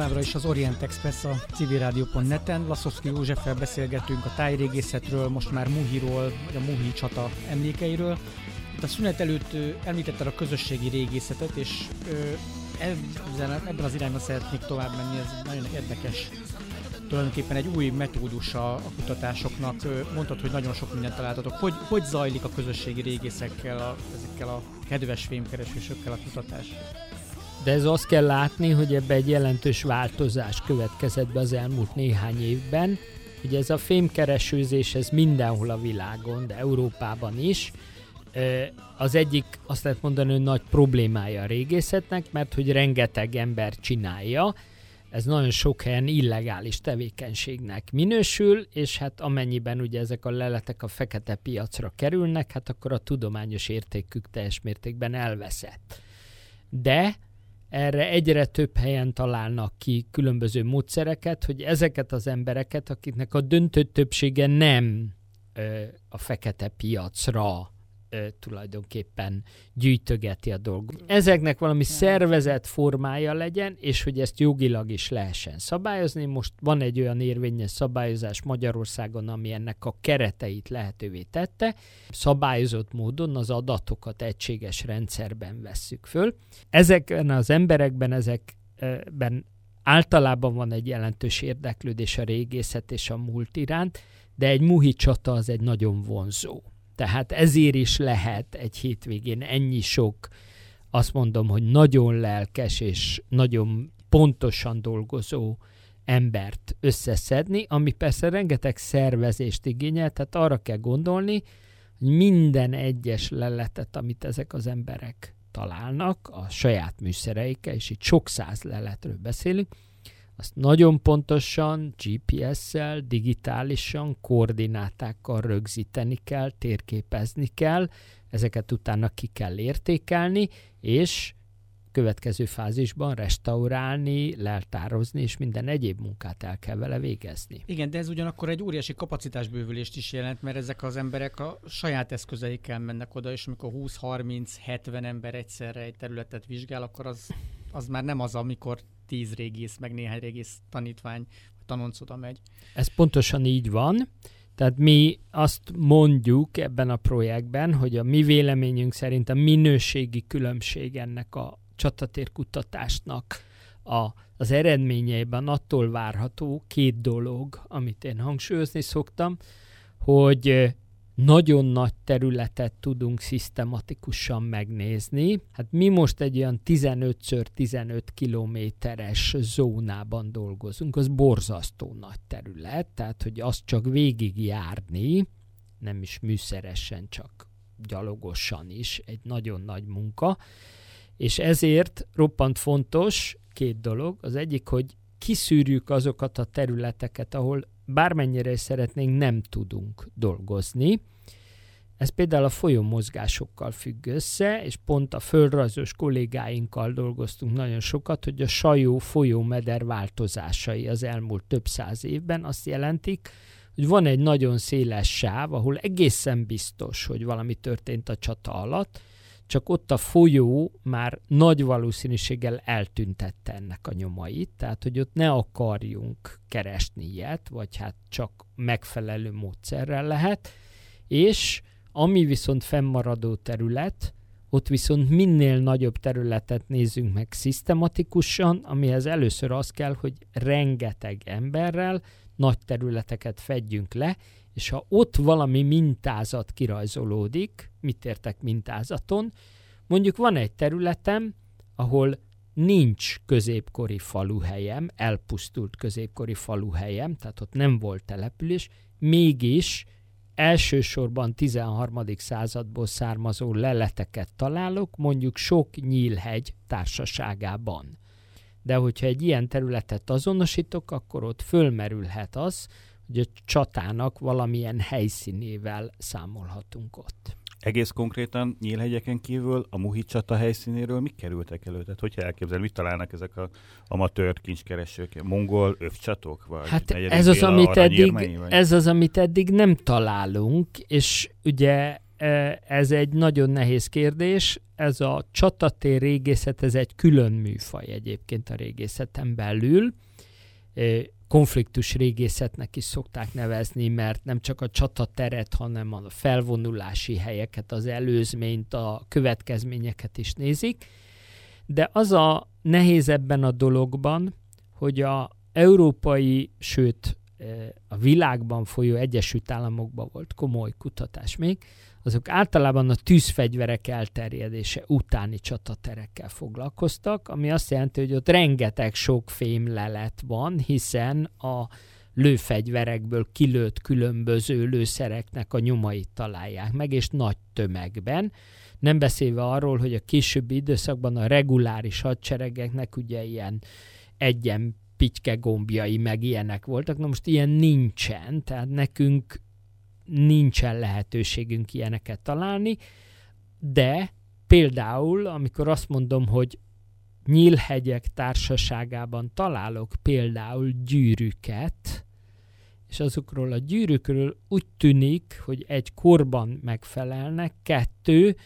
Továbbra is az Orient Express a civilrádió.net-en. Laszowski Józseffel beszélgetünk a tájrégészetről, most már Muhiról, a Muhi csata emlékeiről. Itt a szünet előtt említetted a közösségi régészetet, és ebben az irányban szeretnék tovább menni, ez nagyon érdekes tulajdonképpen egy új metódusa a kutatásoknak. Mondtad, hogy nagyon sok mindent találtatok. Hogy, hogy zajlik a közösségi régészekkel, a, ezekkel a kedves fémkeresősökkel a kutatás? De ez azt kell látni, hogy ebbe egy jelentős változás következett be az elmúlt néhány évben. Ugye ez a fémkeresőzés, ez mindenhol a világon, de Európában is. Az egyik, azt lehet mondani, hogy nagy problémája a régészetnek, mert hogy rengeteg ember csinálja, ez nagyon sok helyen illegális tevékenységnek minősül, és hát amennyiben ugye ezek a leletek a fekete piacra kerülnek, hát akkor a tudományos értékük teljes mértékben elveszett. De erre egyre több helyen találnak ki különböző módszereket, hogy ezeket az embereket, akiknek a döntő többsége nem ö, a fekete piacra ö, tulajdonképpen gyűjtögeti a dolgot. Ezeknek valami szervezet formája legyen, és hogy ezt jogilag is lehessen szabályozni. Most van egy olyan érvényes szabályozás Magyarországon, ami ennek a kereteit lehetővé tette. Szabályozott módon az adatokat egységes rendszerben vesszük föl. Ezekben az emberekben, ezekben általában van egy jelentős érdeklődés a régészet és a múlt iránt, de egy muhi csata az egy nagyon vonzó. Tehát ezért is lehet egy hétvégén ennyi sok, azt mondom, hogy nagyon lelkes és nagyon pontosan dolgozó embert összeszedni, ami persze rengeteg szervezést igényel, tehát arra kell gondolni, hogy minden egyes leletet, amit ezek az emberek találnak a saját műszereikkel, és itt sok száz leletről beszélünk, azt nagyon pontosan GPS-szel, digitálisan, koordinátákkal rögzíteni kell, térképezni kell, ezeket utána ki kell értékelni, és következő fázisban restaurálni, leltározni, és minden egyéb munkát el kell vele végezni. Igen, de ez ugyanakkor egy óriási kapacitásbővülést is jelent, mert ezek az emberek a saját eszközeikkel mennek oda, és amikor 20-30-70 ember egyszerre egy területet vizsgál, akkor az, az már nem az, amikor tíz régész, meg néhány régész tanítvány, tanonc oda megy. Ez pontosan így van. Tehát mi azt mondjuk ebben a projektben, hogy a mi véleményünk szerint a minőségi különbség ennek a csatatérkutatásnak a, az eredményeiben attól várható két dolog, amit én hangsúlyozni szoktam, hogy nagyon nagy területet tudunk szisztematikusan megnézni. Hát mi most egy olyan 15x15 kilométeres zónában dolgozunk, az borzasztó nagy terület, tehát hogy azt csak végig járni, nem is műszeresen, csak gyalogosan is, egy nagyon nagy munka, és ezért roppant fontos két dolog. Az egyik, hogy kiszűrjük azokat a területeket, ahol bármennyire is szeretnénk, nem tudunk dolgozni. Ez például a folyómozgásokkal függ össze, és pont a földrajzos kollégáinkkal dolgoztunk nagyon sokat, hogy a sajó folyómeder változásai az elmúlt több száz évben azt jelentik, hogy van egy nagyon széles sáv, ahol egészen biztos, hogy valami történt a csata alatt, csak ott a folyó már nagy valószínűséggel eltüntette ennek a nyomait, tehát hogy ott ne akarjunk keresni ilyet, vagy hát csak megfelelő módszerrel lehet, és ami viszont fennmaradó terület, ott viszont minél nagyobb területet nézzünk meg szisztematikusan, amihez először az kell, hogy rengeteg emberrel nagy területeket fedjünk le, és ha ott valami mintázat kirajzolódik, mit értek mintázaton, mondjuk van egy területem, ahol nincs középkori faluhelyem, elpusztult középkori faluhelyem, tehát ott nem volt település, mégis elsősorban 13. századból származó leleteket találok, mondjuk sok nyílhegy társaságában. De hogyha egy ilyen területet azonosítok, akkor ott fölmerülhet az, hogy a csatának valamilyen helyszínével számolhatunk ott. Egész konkrétan nyílhegyeken kívül a Muhi csata helyszínéről mik kerültek elő? Tehát hogyha elképzel, mit találnak ezek a amatőr kincskeresők? Mongol övcsatok? Vagy hát ez az, amit eddig, vagy? ez az, amit eddig nem találunk, és ugye e, ez egy nagyon nehéz kérdés. Ez a csatatér régészet, ez egy külön műfaj egyébként a régészeten belül e, konfliktus régészetnek is szokták nevezni, mert nem csak a csatateret, hanem a felvonulási helyeket, az előzményt, a következményeket is nézik. De az a nehéz ebben a dologban, hogy a európai, sőt a világban folyó Egyesült Államokban volt komoly kutatás még, azok általában a tűzfegyverek elterjedése utáni csataterekkel foglalkoztak, ami azt jelenti, hogy ott rengeteg sok fémlelet van, hiszen a lőfegyverekből kilőtt különböző lőszereknek a nyomait találják meg, és nagy tömegben. Nem beszélve arról, hogy a későbbi időszakban a reguláris hadseregeknek ugye ilyen egyen pityke gombjai, meg ilyenek voltak. Na most ilyen nincsen, tehát nekünk nincsen lehetőségünk ilyeneket találni, de például, amikor azt mondom, hogy nyílhegyek társaságában találok például gyűrűket, és azokról a gyűrűkről úgy tűnik, hogy egy korban megfelelnek, kettő,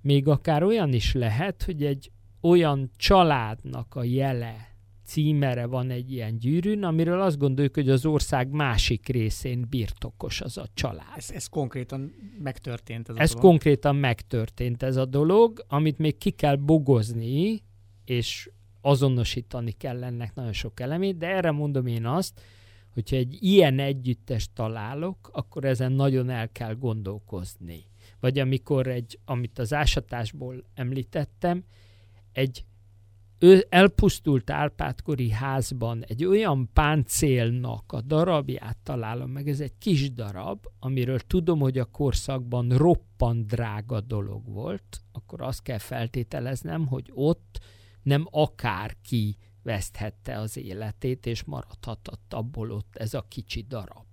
még akár olyan is lehet, hogy egy olyan családnak a jele, címere van egy ilyen gyűrűn, amiről azt gondoljuk, hogy az ország másik részén birtokos az a család. Ez, ez konkrétan megtörtént ez a Ez dolog? konkrétan megtörtént ez a dolog, amit még ki kell bogozni, és azonosítani kell ennek nagyon sok elemét, de erre mondom én azt, hogyha egy ilyen együttes találok, akkor ezen nagyon el kell gondolkozni. Vagy amikor egy, amit az ásatásból említettem, egy ő elpusztult Árpádkori házban egy olyan páncélnak a darabját találom meg, ez egy kis darab, amiről tudom, hogy a korszakban roppant drága dolog volt, akkor azt kell feltételeznem, hogy ott nem akárki veszthette az életét, és maradhatott abból ott ez a kicsi darab.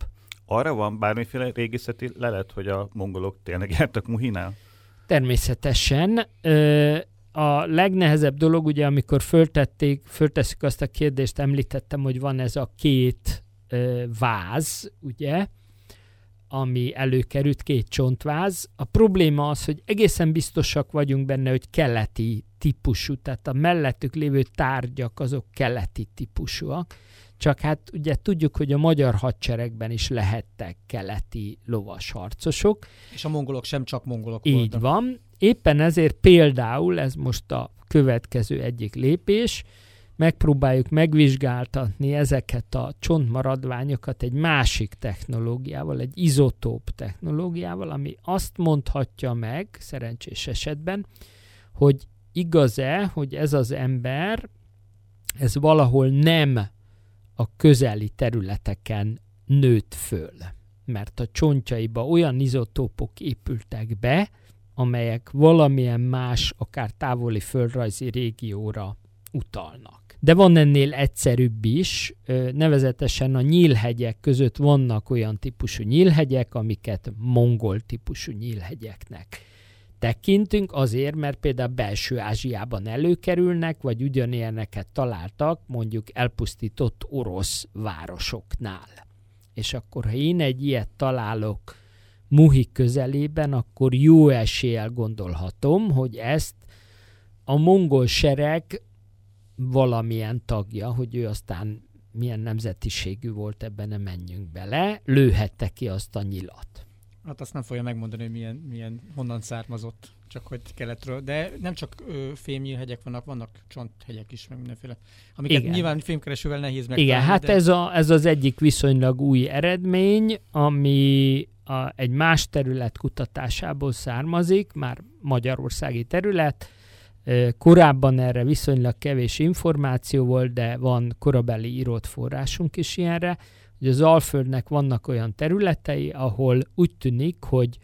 Arra van bármiféle régészeti lelet, hogy a mongolok tényleg jártak Muhinál? Természetesen. Ö, a legnehezebb dolog, ugye, amikor föltették, föltesszük azt a kérdést, említettem, hogy van ez a két ö, váz, ugye, ami előkerült, két csontváz. A probléma az, hogy egészen biztosak vagyunk benne, hogy keleti típusú, tehát a mellettük lévő tárgyak azok keleti típusúak. Csak hát ugye tudjuk, hogy a magyar hadseregben is lehettek keleti lovasharcosok. És a mongolok sem csak mongolok Így voltak. van. Éppen ezért például, ez most a következő egyik lépés, megpróbáljuk megvizsgáltatni ezeket a csontmaradványokat egy másik technológiával, egy izotóp technológiával, ami azt mondhatja meg, szerencsés esetben, hogy igaz-e, hogy ez az ember, ez valahol nem a közeli területeken nőtt föl. Mert a csontjaiba olyan izotópok épültek be, amelyek valamilyen más, akár távoli földrajzi régióra utalnak. De van ennél egyszerűbb is, nevezetesen a nyílhegyek között vannak olyan típusú nyílhegyek, amiket mongol típusú nyílhegyeknek tekintünk, azért, mert például belső Ázsiában előkerülnek, vagy ugyanilyeneket találtak mondjuk elpusztított orosz városoknál. És akkor, ha én egy ilyet találok Muhi közelében, akkor jó eséllyel gondolhatom, hogy ezt a mongol sereg valamilyen tagja, hogy ő aztán milyen nemzetiségű volt, ebben nem menjünk bele, lőhette ki azt a nyilat. Hát azt nem fogja megmondani, hogy milyen, milyen honnan származott, csak hogy keletről. De nem csak ö, fémnyílhegyek vannak, vannak csonthegyek is, meg mindenféle. Amiket Igen. nyilván fémkeresővel nehéz megtalálni. Igen, hát de... ez, a, ez az egyik viszonylag új eredmény, ami a, egy más terület kutatásából származik, már magyarországi terület. Korábban erre viszonylag kevés információ volt, de van korabeli írott forrásunk is ilyenre, hogy az Alföldnek vannak olyan területei, ahol úgy tűnik, hogy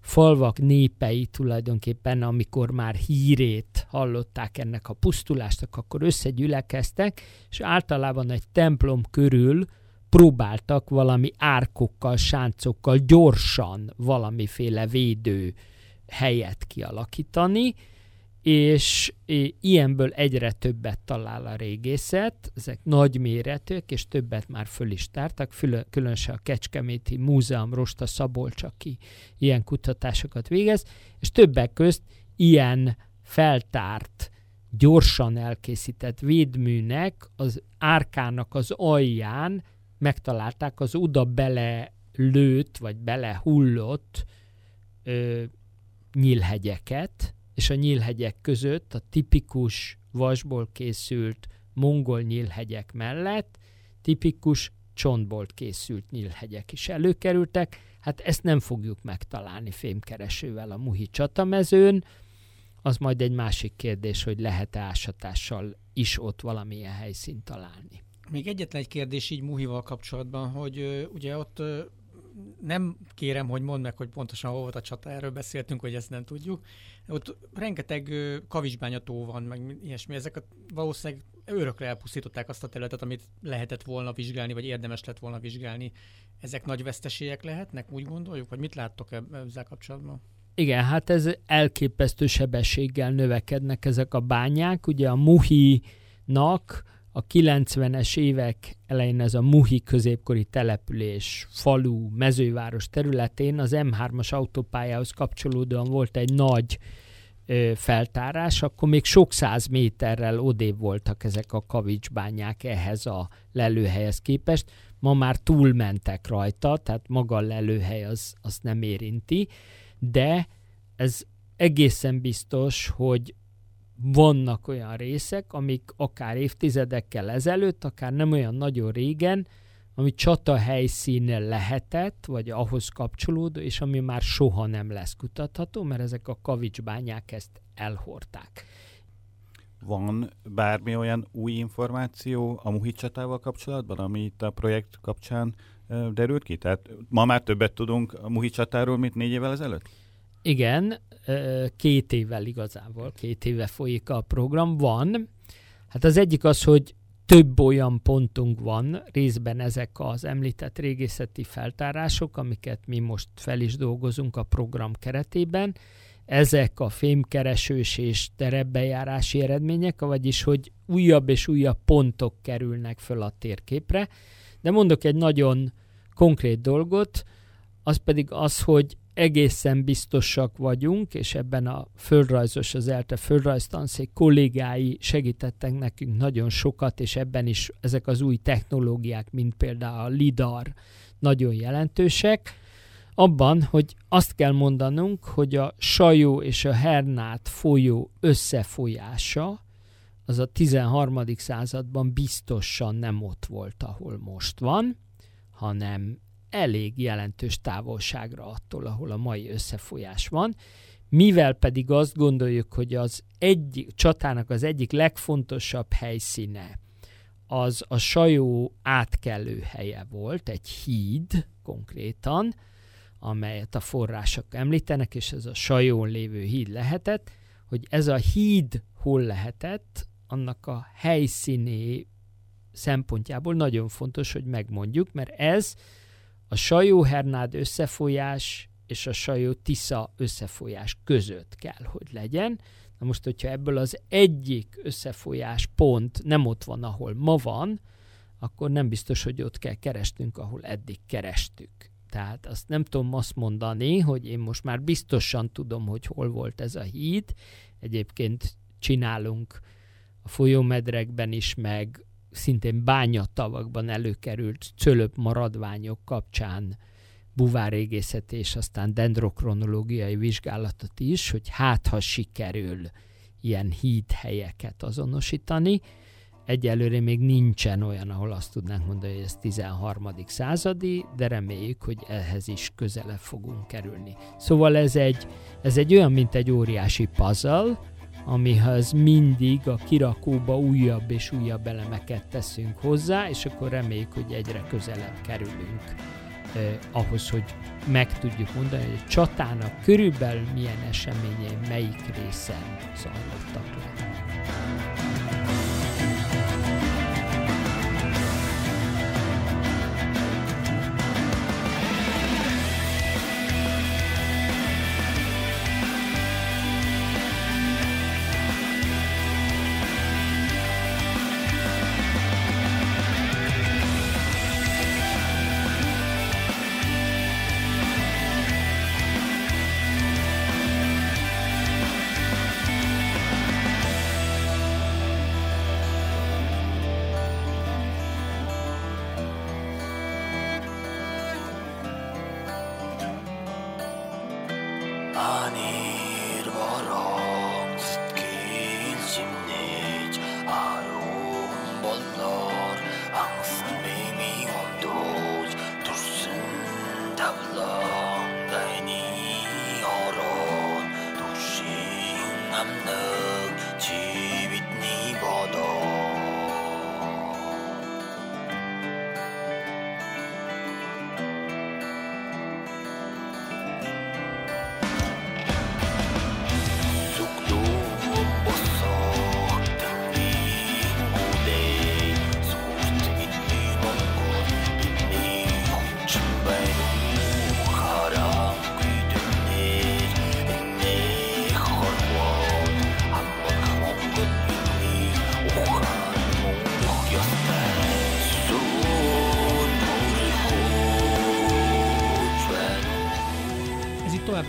falvak népei tulajdonképpen, amikor már hírét hallották ennek a pusztulásnak, akkor összegyülekeztek, és általában egy templom körül próbáltak valami árkokkal, sáncokkal gyorsan valamiféle védő helyet kialakítani, és ilyenből egyre többet talál a régészet, ezek nagy méretűek, és többet már föl is tártak, különösen a Kecskeméti Múzeum Rosta Szabolcs, aki ilyen kutatásokat végez, és többek közt ilyen feltárt, gyorsan elkészített védműnek az árkának az alján megtalálták az oda bele lőtt, vagy belehullott ö, nyílhegyeket, és a nyílhegyek között a tipikus vasból készült mongol nyílhegyek mellett tipikus csontból készült nyílhegyek is előkerültek. Hát ezt nem fogjuk megtalálni fémkeresővel a Muhi csatamezőn. Az majd egy másik kérdés, hogy lehet-e ásatással is ott valamilyen helyszínt találni. Még egyetlen egy kérdés így Muhival kapcsolatban, hogy ugye ott nem kérem, hogy mondd meg, hogy pontosan hol volt a csata, erről beszéltünk, hogy ezt nem tudjuk. Ott rengeteg kavicsbányató van, meg ilyesmi. Ezek valószínűleg örökre elpusztították azt a területet, amit lehetett volna vizsgálni, vagy érdemes lett volna vizsgálni. Ezek nagy veszteségek lehetnek, úgy gondoljuk? Vagy mit láttok ezzel kapcsolatban? Igen, hát ez elképesztő sebességgel növekednek ezek a bányák. Ugye a Muhi-nak a 90-es évek elején ez a Muhi középkori település, falu, mezőváros területén az M3-as autópályához kapcsolódóan volt egy nagy ö, feltárás, akkor még sok száz méterrel odébb voltak ezek a kavicsbányák ehhez a lelőhelyhez képest. Ma már túlmentek rajta, tehát maga a lelőhely az, az nem érinti, de ez egészen biztos, hogy vannak olyan részek, amik akár évtizedekkel ezelőtt, akár nem olyan nagyon régen, ami csata helyszíne lehetett, vagy ahhoz kapcsolódó, és ami már soha nem lesz kutatható, mert ezek a kavicsbányák ezt elhordták. Van bármi olyan új információ a Muhi csatával kapcsolatban, ami itt a projekt kapcsán derült ki? Tehát ma már többet tudunk a Muhi csatáról, mint négy évvel ezelőtt? Igen, két évvel igazából, két éve folyik a program. Van, hát az egyik az, hogy több olyan pontunk van, részben ezek az említett régészeti feltárások, amiket mi most fel is dolgozunk a program keretében. Ezek a fémkeresős és terepbejárási eredmények, vagyis hogy újabb és újabb pontok kerülnek föl a térképre. De mondok egy nagyon konkrét dolgot, az pedig az, hogy egészen biztosak vagyunk, és ebben a földrajzos, az ELTE földrajztanszék kollégái segítettek nekünk nagyon sokat, és ebben is ezek az új technológiák, mint például a LIDAR, nagyon jelentősek, abban, hogy azt kell mondanunk, hogy a Sajó és a Hernát folyó összefolyása az a 13. században biztosan nem ott volt, ahol most van, hanem elég jelentős távolságra attól, ahol a mai összefolyás van, mivel pedig azt gondoljuk, hogy az egyik, csatának az egyik legfontosabb helyszíne az a sajó átkelő helye volt, egy híd konkrétan, amelyet a források említenek, és ez a sajón lévő híd lehetett, hogy ez a híd hol lehetett, annak a helyszíné szempontjából nagyon fontos, hogy megmondjuk, mert ez a Sajó-Hernád összefolyás és a Sajó-Tisza összefolyás között kell, hogy legyen. Na most, hogyha ebből az egyik összefolyás pont nem ott van, ahol ma van, akkor nem biztos, hogy ott kell keresnünk, ahol eddig kerestük. Tehát azt nem tudom azt mondani, hogy én most már biztosan tudom, hogy hol volt ez a híd. Egyébként csinálunk a folyómedrekben is, meg szintén bányatavakban előkerült cölöp maradványok kapcsán buvárégészet és aztán dendrokronológiai vizsgálatot is, hogy hát ha sikerül ilyen hídhelyeket azonosítani. Egyelőre még nincsen olyan, ahol azt tudnánk mondani, hogy ez 13. századi, de reméljük, hogy ehhez is közelebb fogunk kerülni. Szóval ez egy, ez egy olyan, mint egy óriási puzzle, amihez mindig a kirakóba újabb és újabb elemeket teszünk hozzá, és akkor reméljük, hogy egyre közelebb kerülünk eh, ahhoz, hogy meg tudjuk mondani, hogy a csatának körülbelül milyen eseményei melyik részen zajlottak le.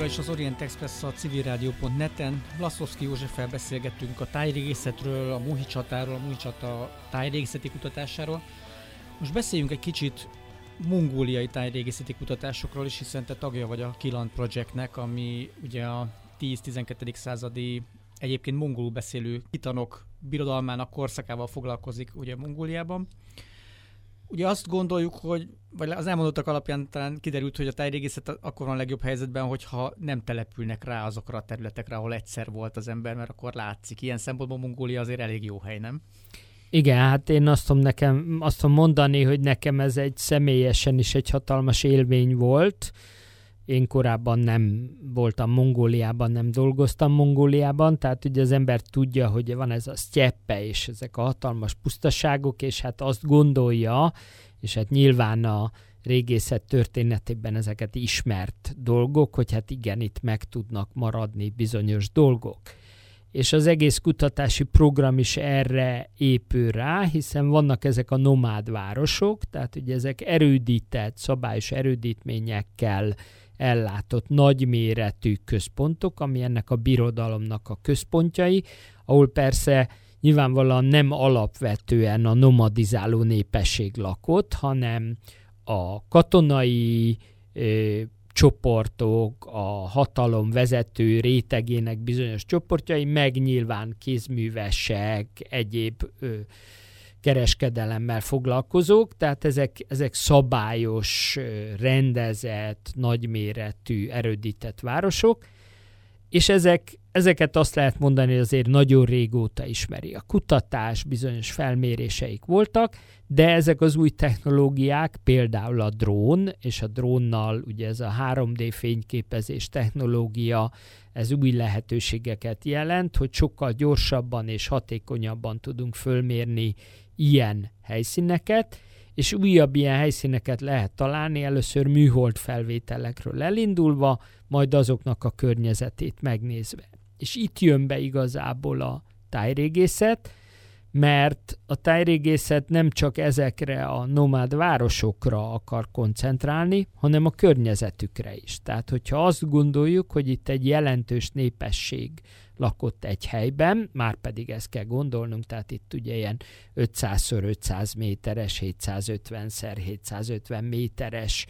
Továbbra is az Orient Express a civilrádió.net-en. Laszowski Józseffel beszélgettünk a tájrégészetről, a Muhi csatáról, a Muhi csata tájrégészeti kutatásáról. Most beszéljünk egy kicsit mongóliai tájrégészeti kutatásokról is, hiszen te tagja vagy a Kilan Projectnek, ami ugye a 10-12. századi egyébként mongolul beszélő titanok birodalmának korszakával foglalkozik ugye Mongóliában. Ugye azt gondoljuk, hogy, vagy az elmondottak alapján talán kiderült, hogy a tájrégészet akkor van a legjobb helyzetben, hogyha nem települnek rá azokra a területekre, ahol egyszer volt az ember, mert akkor látszik. Ilyen szempontból Mongólia azért elég jó hely, nem? Igen, hát én azt tudom, nekem, azt tudom mondani, hogy nekem ez egy személyesen is egy hatalmas élmény volt. Én korábban nem voltam Mongóliában, nem dolgoztam Mongóliában, tehát ugye az ember tudja, hogy van ez a sztyeppe és ezek a hatalmas pusztaságok, és hát azt gondolja, és hát nyilván a régészet történetében ezeket ismert dolgok, hogy hát igen, itt meg tudnak maradni bizonyos dolgok. És az egész kutatási program is erre épül rá, hiszen vannak ezek a nomád városok, tehát ugye ezek erődített, szabályos erődítményekkel ellátott nagyméretű központok, ami ennek a birodalomnak a központjai, ahol persze nyilvánvalóan nem alapvetően a nomadizáló népesség lakott, hanem a katonai csoportok, a hatalom vezető rétegének bizonyos csoportjai, meg nyilván kézművesek, egyéb ö, kereskedelemmel foglalkozók, tehát ezek, ezek szabályos, rendezett, nagyméretű, erődített városok, és ezek, ezeket azt lehet mondani, hogy azért nagyon régóta ismeri. A kutatás, bizonyos felméréseik voltak, de ezek az új technológiák, például a drón, és a drónnal ugye ez a 3D fényképezés technológia, ez új lehetőségeket jelent, hogy sokkal gyorsabban és hatékonyabban tudunk fölmérni ilyen helyszíneket, és újabb ilyen helyszíneket lehet találni, először műhold felvételekről elindulva, majd azoknak a környezetét megnézve. És itt jön be igazából a tájrégészet, mert a tájrégészet nem csak ezekre a nomád városokra akar koncentrálni, hanem a környezetükre is. Tehát, hogyha azt gondoljuk, hogy itt egy jelentős népesség lakott egy helyben, már pedig ezt kell gondolnunk, tehát itt ugye ilyen 500x500 méteres, 750x750 méteres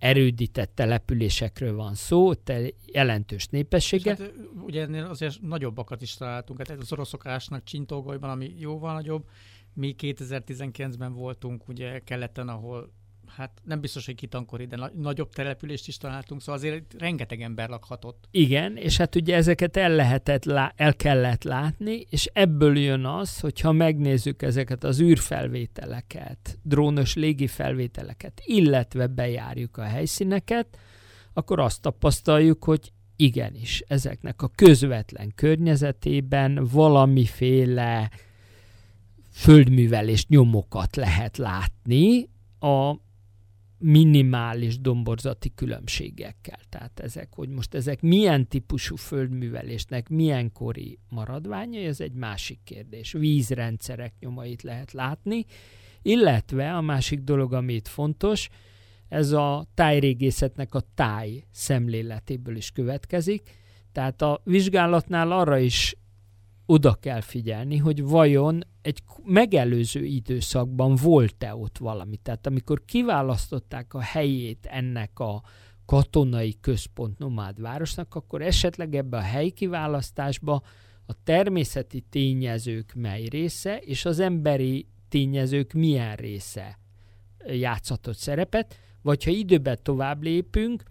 erődített településekről van szó, te jelentős népessége. Hát, ugye ennél azért nagyobbakat is találtunk, hát az oroszok ásnak Csintolgolyban, ami jóval nagyobb, mi 2019-ben voltunk ugye keleten, ahol hát nem biztos, hogy kitankori, de na- nagyobb települést is találtunk, szóval azért rengeteg ember lakhatott. Igen, és hát ugye ezeket el, lehetett el kellett látni, és ebből jön az, hogyha megnézzük ezeket az űrfelvételeket, drónos légi felvételeket, illetve bejárjuk a helyszíneket, akkor azt tapasztaljuk, hogy igenis, ezeknek a közvetlen környezetében valamiféle földművelés nyomokat lehet látni a minimális domborzati különbségekkel. Tehát ezek, hogy most ezek milyen típusú földművelésnek milyen kori maradványai, ez egy másik kérdés. Vízrendszerek nyomait lehet látni, illetve a másik dolog, ami itt fontos, ez a tájrégészetnek a táj szemléletéből is következik. Tehát a vizsgálatnál arra is oda kell figyelni, hogy vajon egy megelőző időszakban volt-e ott valami. Tehát amikor kiválasztották a helyét ennek a katonai központ nomádvárosnak, akkor esetleg ebbe a helyi kiválasztásba a természeti tényezők mely része, és az emberi tényezők milyen része játszatott szerepet, vagy ha időben tovább lépünk,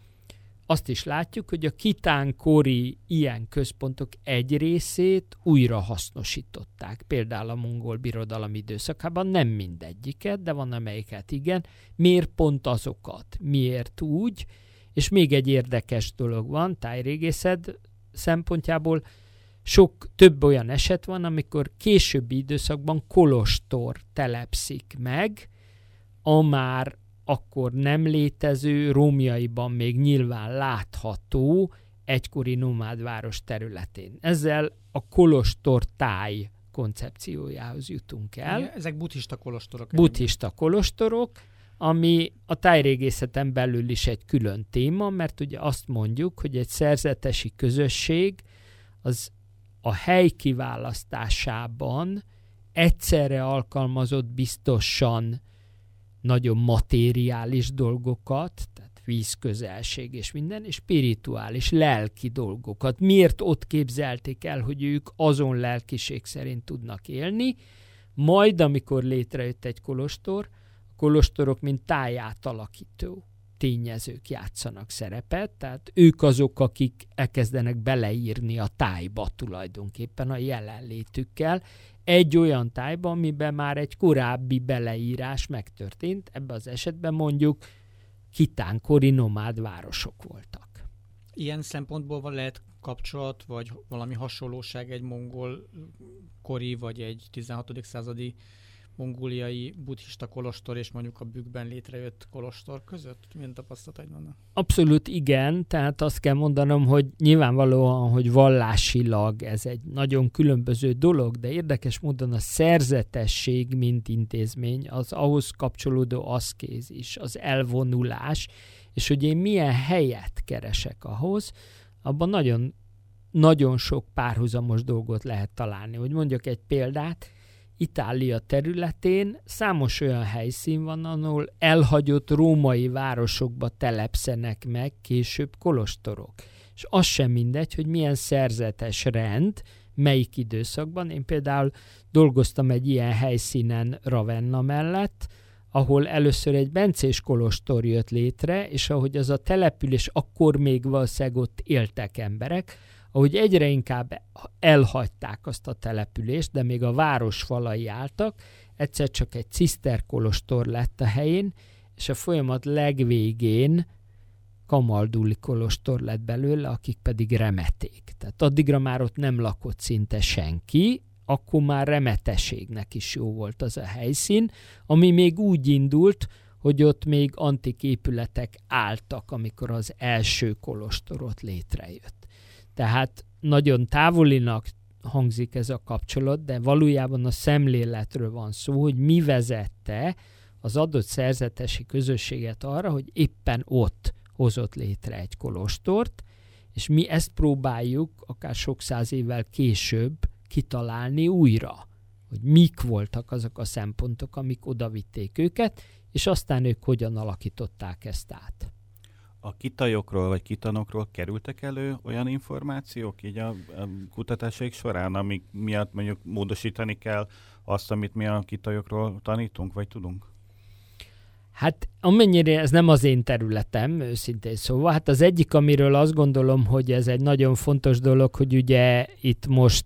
azt is látjuk, hogy a kitánkori ilyen központok egy részét újra hasznosították. Például a mongol birodalom időszakában nem mindegyiket, de van amelyiket igen. Miért pont azokat? Miért úgy? És még egy érdekes dolog van tájrégészet szempontjából, sok több olyan eset van, amikor későbbi időszakban kolostor telepszik meg, a már akkor nem létező, rómjaiban még nyilván látható egykori nomádváros területén. Ezzel a kolostor táj koncepciójához jutunk el. Igen, ezek buddhista kolostorok. Buddhista kolostorok, ami a tájrégészeten belül is egy külön téma, mert ugye azt mondjuk, hogy egy szerzetesi közösség az a hely kiválasztásában egyszerre alkalmazott biztosan nagyon materiális dolgokat, tehát vízközelség és minden, és spirituális, lelki dolgokat. Miért ott képzelték el, hogy ők azon lelkiség szerint tudnak élni, majd amikor létrejött egy kolostor, a kolostorok mint tájátalakító tényezők játszanak szerepet, tehát ők azok, akik elkezdenek beleírni a tájba tulajdonképpen a jelenlétükkel, egy olyan tájba, amiben már egy korábbi beleírás megtörtént, ebben az esetben mondjuk kitánkori nomád városok voltak. Ilyen szempontból van lehet kapcsolat, vagy valami hasonlóság egy mongol kori, vagy egy 16. századi mongóliai buddhista kolostor és mondjuk a bükkben létrejött kolostor között? Milyen tapasztalataid vannak? Abszolút igen, tehát azt kell mondanom, hogy nyilvánvalóan, hogy vallásilag ez egy nagyon különböző dolog, de érdekes módon a szerzetesség, mint intézmény, az ahhoz kapcsolódó aszkézis, az elvonulás, és hogy én milyen helyet keresek ahhoz, abban nagyon, nagyon sok párhuzamos dolgot lehet találni. Hogy mondjak egy példát, Itália területén számos olyan helyszín van, ahol elhagyott római városokba telepszenek meg később kolostorok. És az sem mindegy, hogy milyen szerzetes rend, melyik időszakban. Én például dolgoztam egy ilyen helyszínen Ravenna mellett, ahol először egy bencés kolostor jött létre, és ahogy az a település akkor még valószínűleg ott éltek emberek, ahogy egyre inkább elhagyták azt a települést, de még a város falai álltak, egyszer csak egy ciszterkolostor lett a helyén, és a folyamat legvégén kamalduli kolostor lett belőle, akik pedig remeték. Tehát addigra már ott nem lakott szinte senki, akkor már remeteségnek is jó volt az a helyszín, ami még úgy indult, hogy ott még antik épületek álltak, amikor az első kolostorot létrejött. Tehát nagyon távolinak hangzik ez a kapcsolat, de valójában a szemléletről van szó, hogy mi vezette az adott szerzetesi közösséget arra, hogy éppen ott hozott létre egy kolostort, és mi ezt próbáljuk akár sok száz évvel később kitalálni újra, hogy mik voltak azok a szempontok, amik odavitték őket, és aztán ők hogyan alakították ezt át a kitajokról vagy kitanokról kerültek elő olyan információk így a, a kutatásaik során, amik miatt mondjuk módosítani kell azt, amit mi a kitajokról tanítunk, vagy tudunk? Hát amennyire ez nem az én területem, őszintén szóval, hát az egyik, amiről azt gondolom, hogy ez egy nagyon fontos dolog, hogy ugye itt most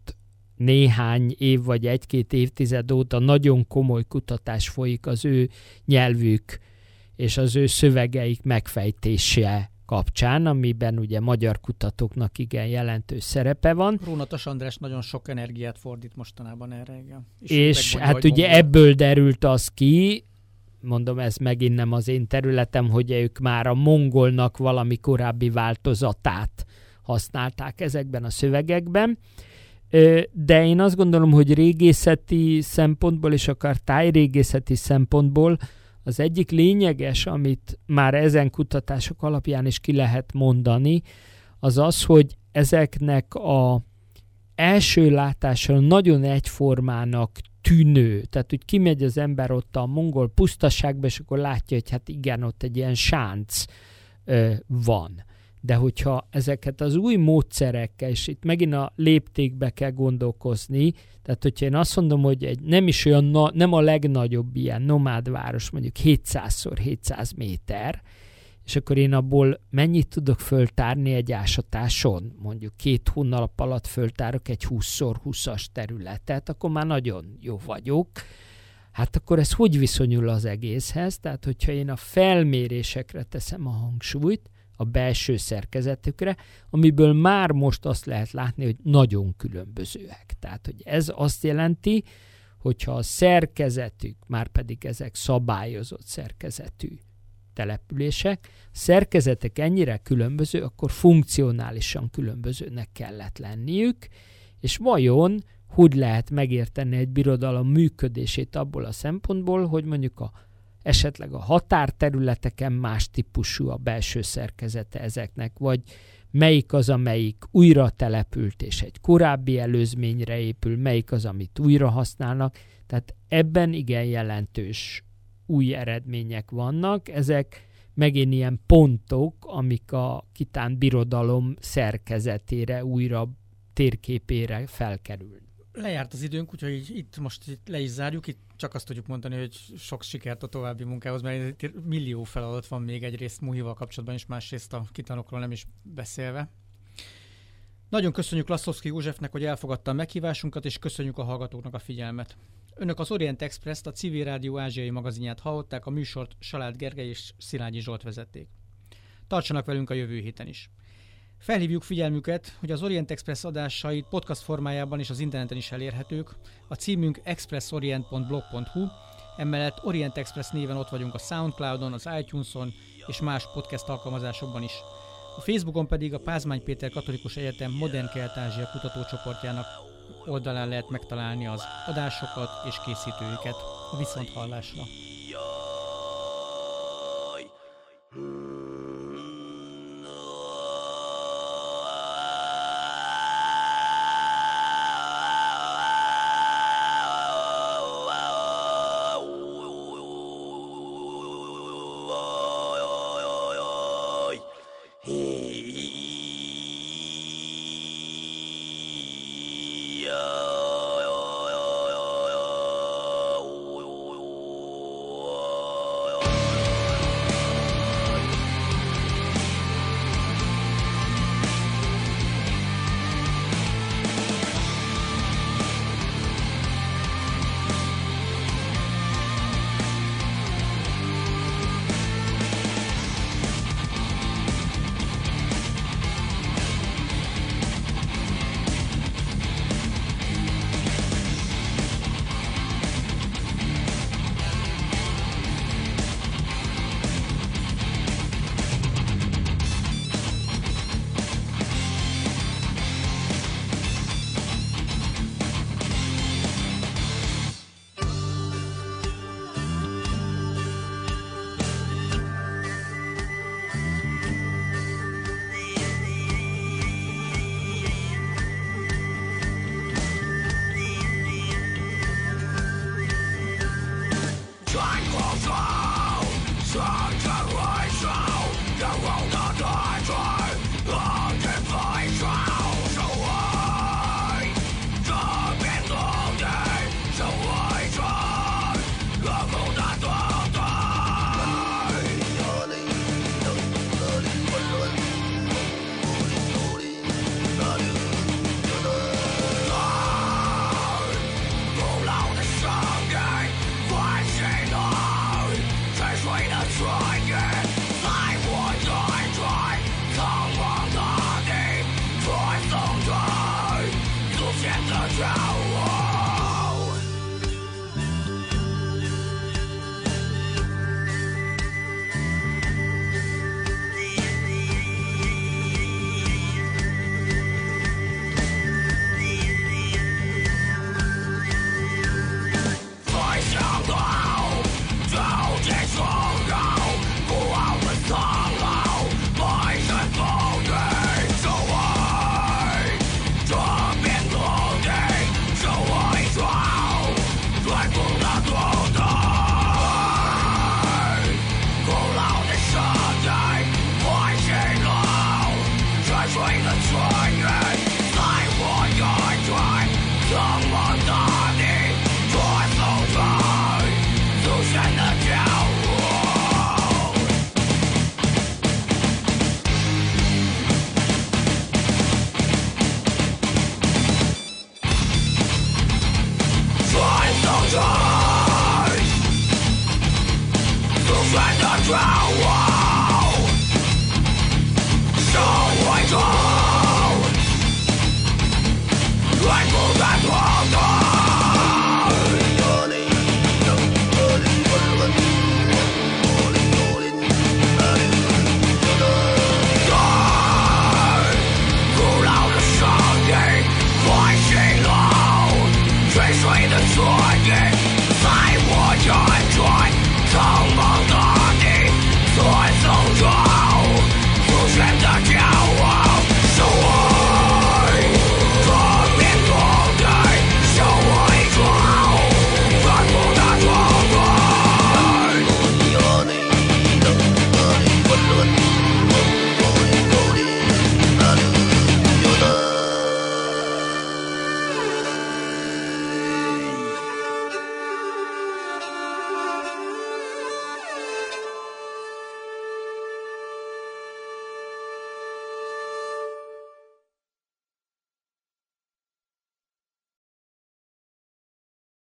néhány év vagy egy-két évtized óta nagyon komoly kutatás folyik az ő nyelvük és az ő szövegeik megfejtése kapcsán, amiben ugye magyar kutatóknak igen jelentős szerepe van. Rónatos András nagyon sok energiát fordít mostanában erre, igen. És, és hát ugye mondja. ebből derült az ki, mondom, ez megint nem az én területem, hogy ők már a mongolnak valami korábbi változatát használták ezekben a szövegekben. De én azt gondolom, hogy régészeti szempontból, és akár tájrégészeti szempontból az egyik lényeges, amit már ezen kutatások alapján is ki lehet mondani, az az, hogy ezeknek a első látásra nagyon egyformának tűnő, tehát hogy kimegy az ember ott a mongol pusztaságba, és akkor látja, hogy hát igen, ott egy ilyen sánc ö, van de hogyha ezeket az új módszerekkel, és itt megint a léptékbe kell gondolkozni, tehát hogyha én azt mondom, hogy egy nem is olyan, na, nem a legnagyobb ilyen nomádváros, mondjuk 700x 700 méter, és akkor én abból mennyit tudok föltárni egy ásatáson, mondjuk két hónap alatt föltárok egy 20x20-as területet, akkor már nagyon jó vagyok. Hát akkor ez hogy viszonyul az egészhez? Tehát, hogyha én a felmérésekre teszem a hangsúlyt, a belső szerkezetükre, amiből már most azt lehet látni, hogy nagyon különbözőek. Tehát, hogy ez azt jelenti, hogyha a szerkezetük, már pedig ezek szabályozott szerkezetű települések, szerkezetek ennyire különböző, akkor funkcionálisan különbözőnek kellett lenniük, és vajon hogy lehet megérteni egy birodalom működését abból a szempontból, hogy mondjuk a esetleg a határterületeken más típusú a belső szerkezete ezeknek, vagy melyik az, amelyik újra települt és egy korábbi előzményre épül, melyik az, amit újra használnak. Tehát ebben igen jelentős új eredmények vannak. Ezek megint ilyen pontok, amik a kitán birodalom szerkezetére, újra térképére felkerül. Lejárt az időnk, úgyhogy itt most itt le is zárjuk. Itt csak azt tudjuk mondani, hogy sok sikert a további munkához, mert millió feladat van még egyrészt Muhival kapcsolatban, és másrészt a kitanokról nem is beszélve. Nagyon köszönjük Laszowski Józsefnek, hogy elfogadta a meghívásunkat, és köszönjük a hallgatóknak a figyelmet. Önök az Orient Express-t, a Civil Rádió ázsiai magazinját hallották, a műsort Salád Gergely és Szilágyi Zsolt vezették. Tartsanak velünk a jövő héten is. Felhívjuk figyelmüket, hogy az Orient Express adásait podcast formájában és az interneten is elérhetők. A címünk expressorient.blog.hu, emellett Orient Express néven ott vagyunk a Soundcloudon, az iTunes-on és más podcast alkalmazásokban is. A Facebookon pedig a Pázmány Péter Katolikus Egyetem Modern Kelet-Ázsia kutatócsoportjának oldalán lehet megtalálni az adásokat és készítőiket a viszonthallásra.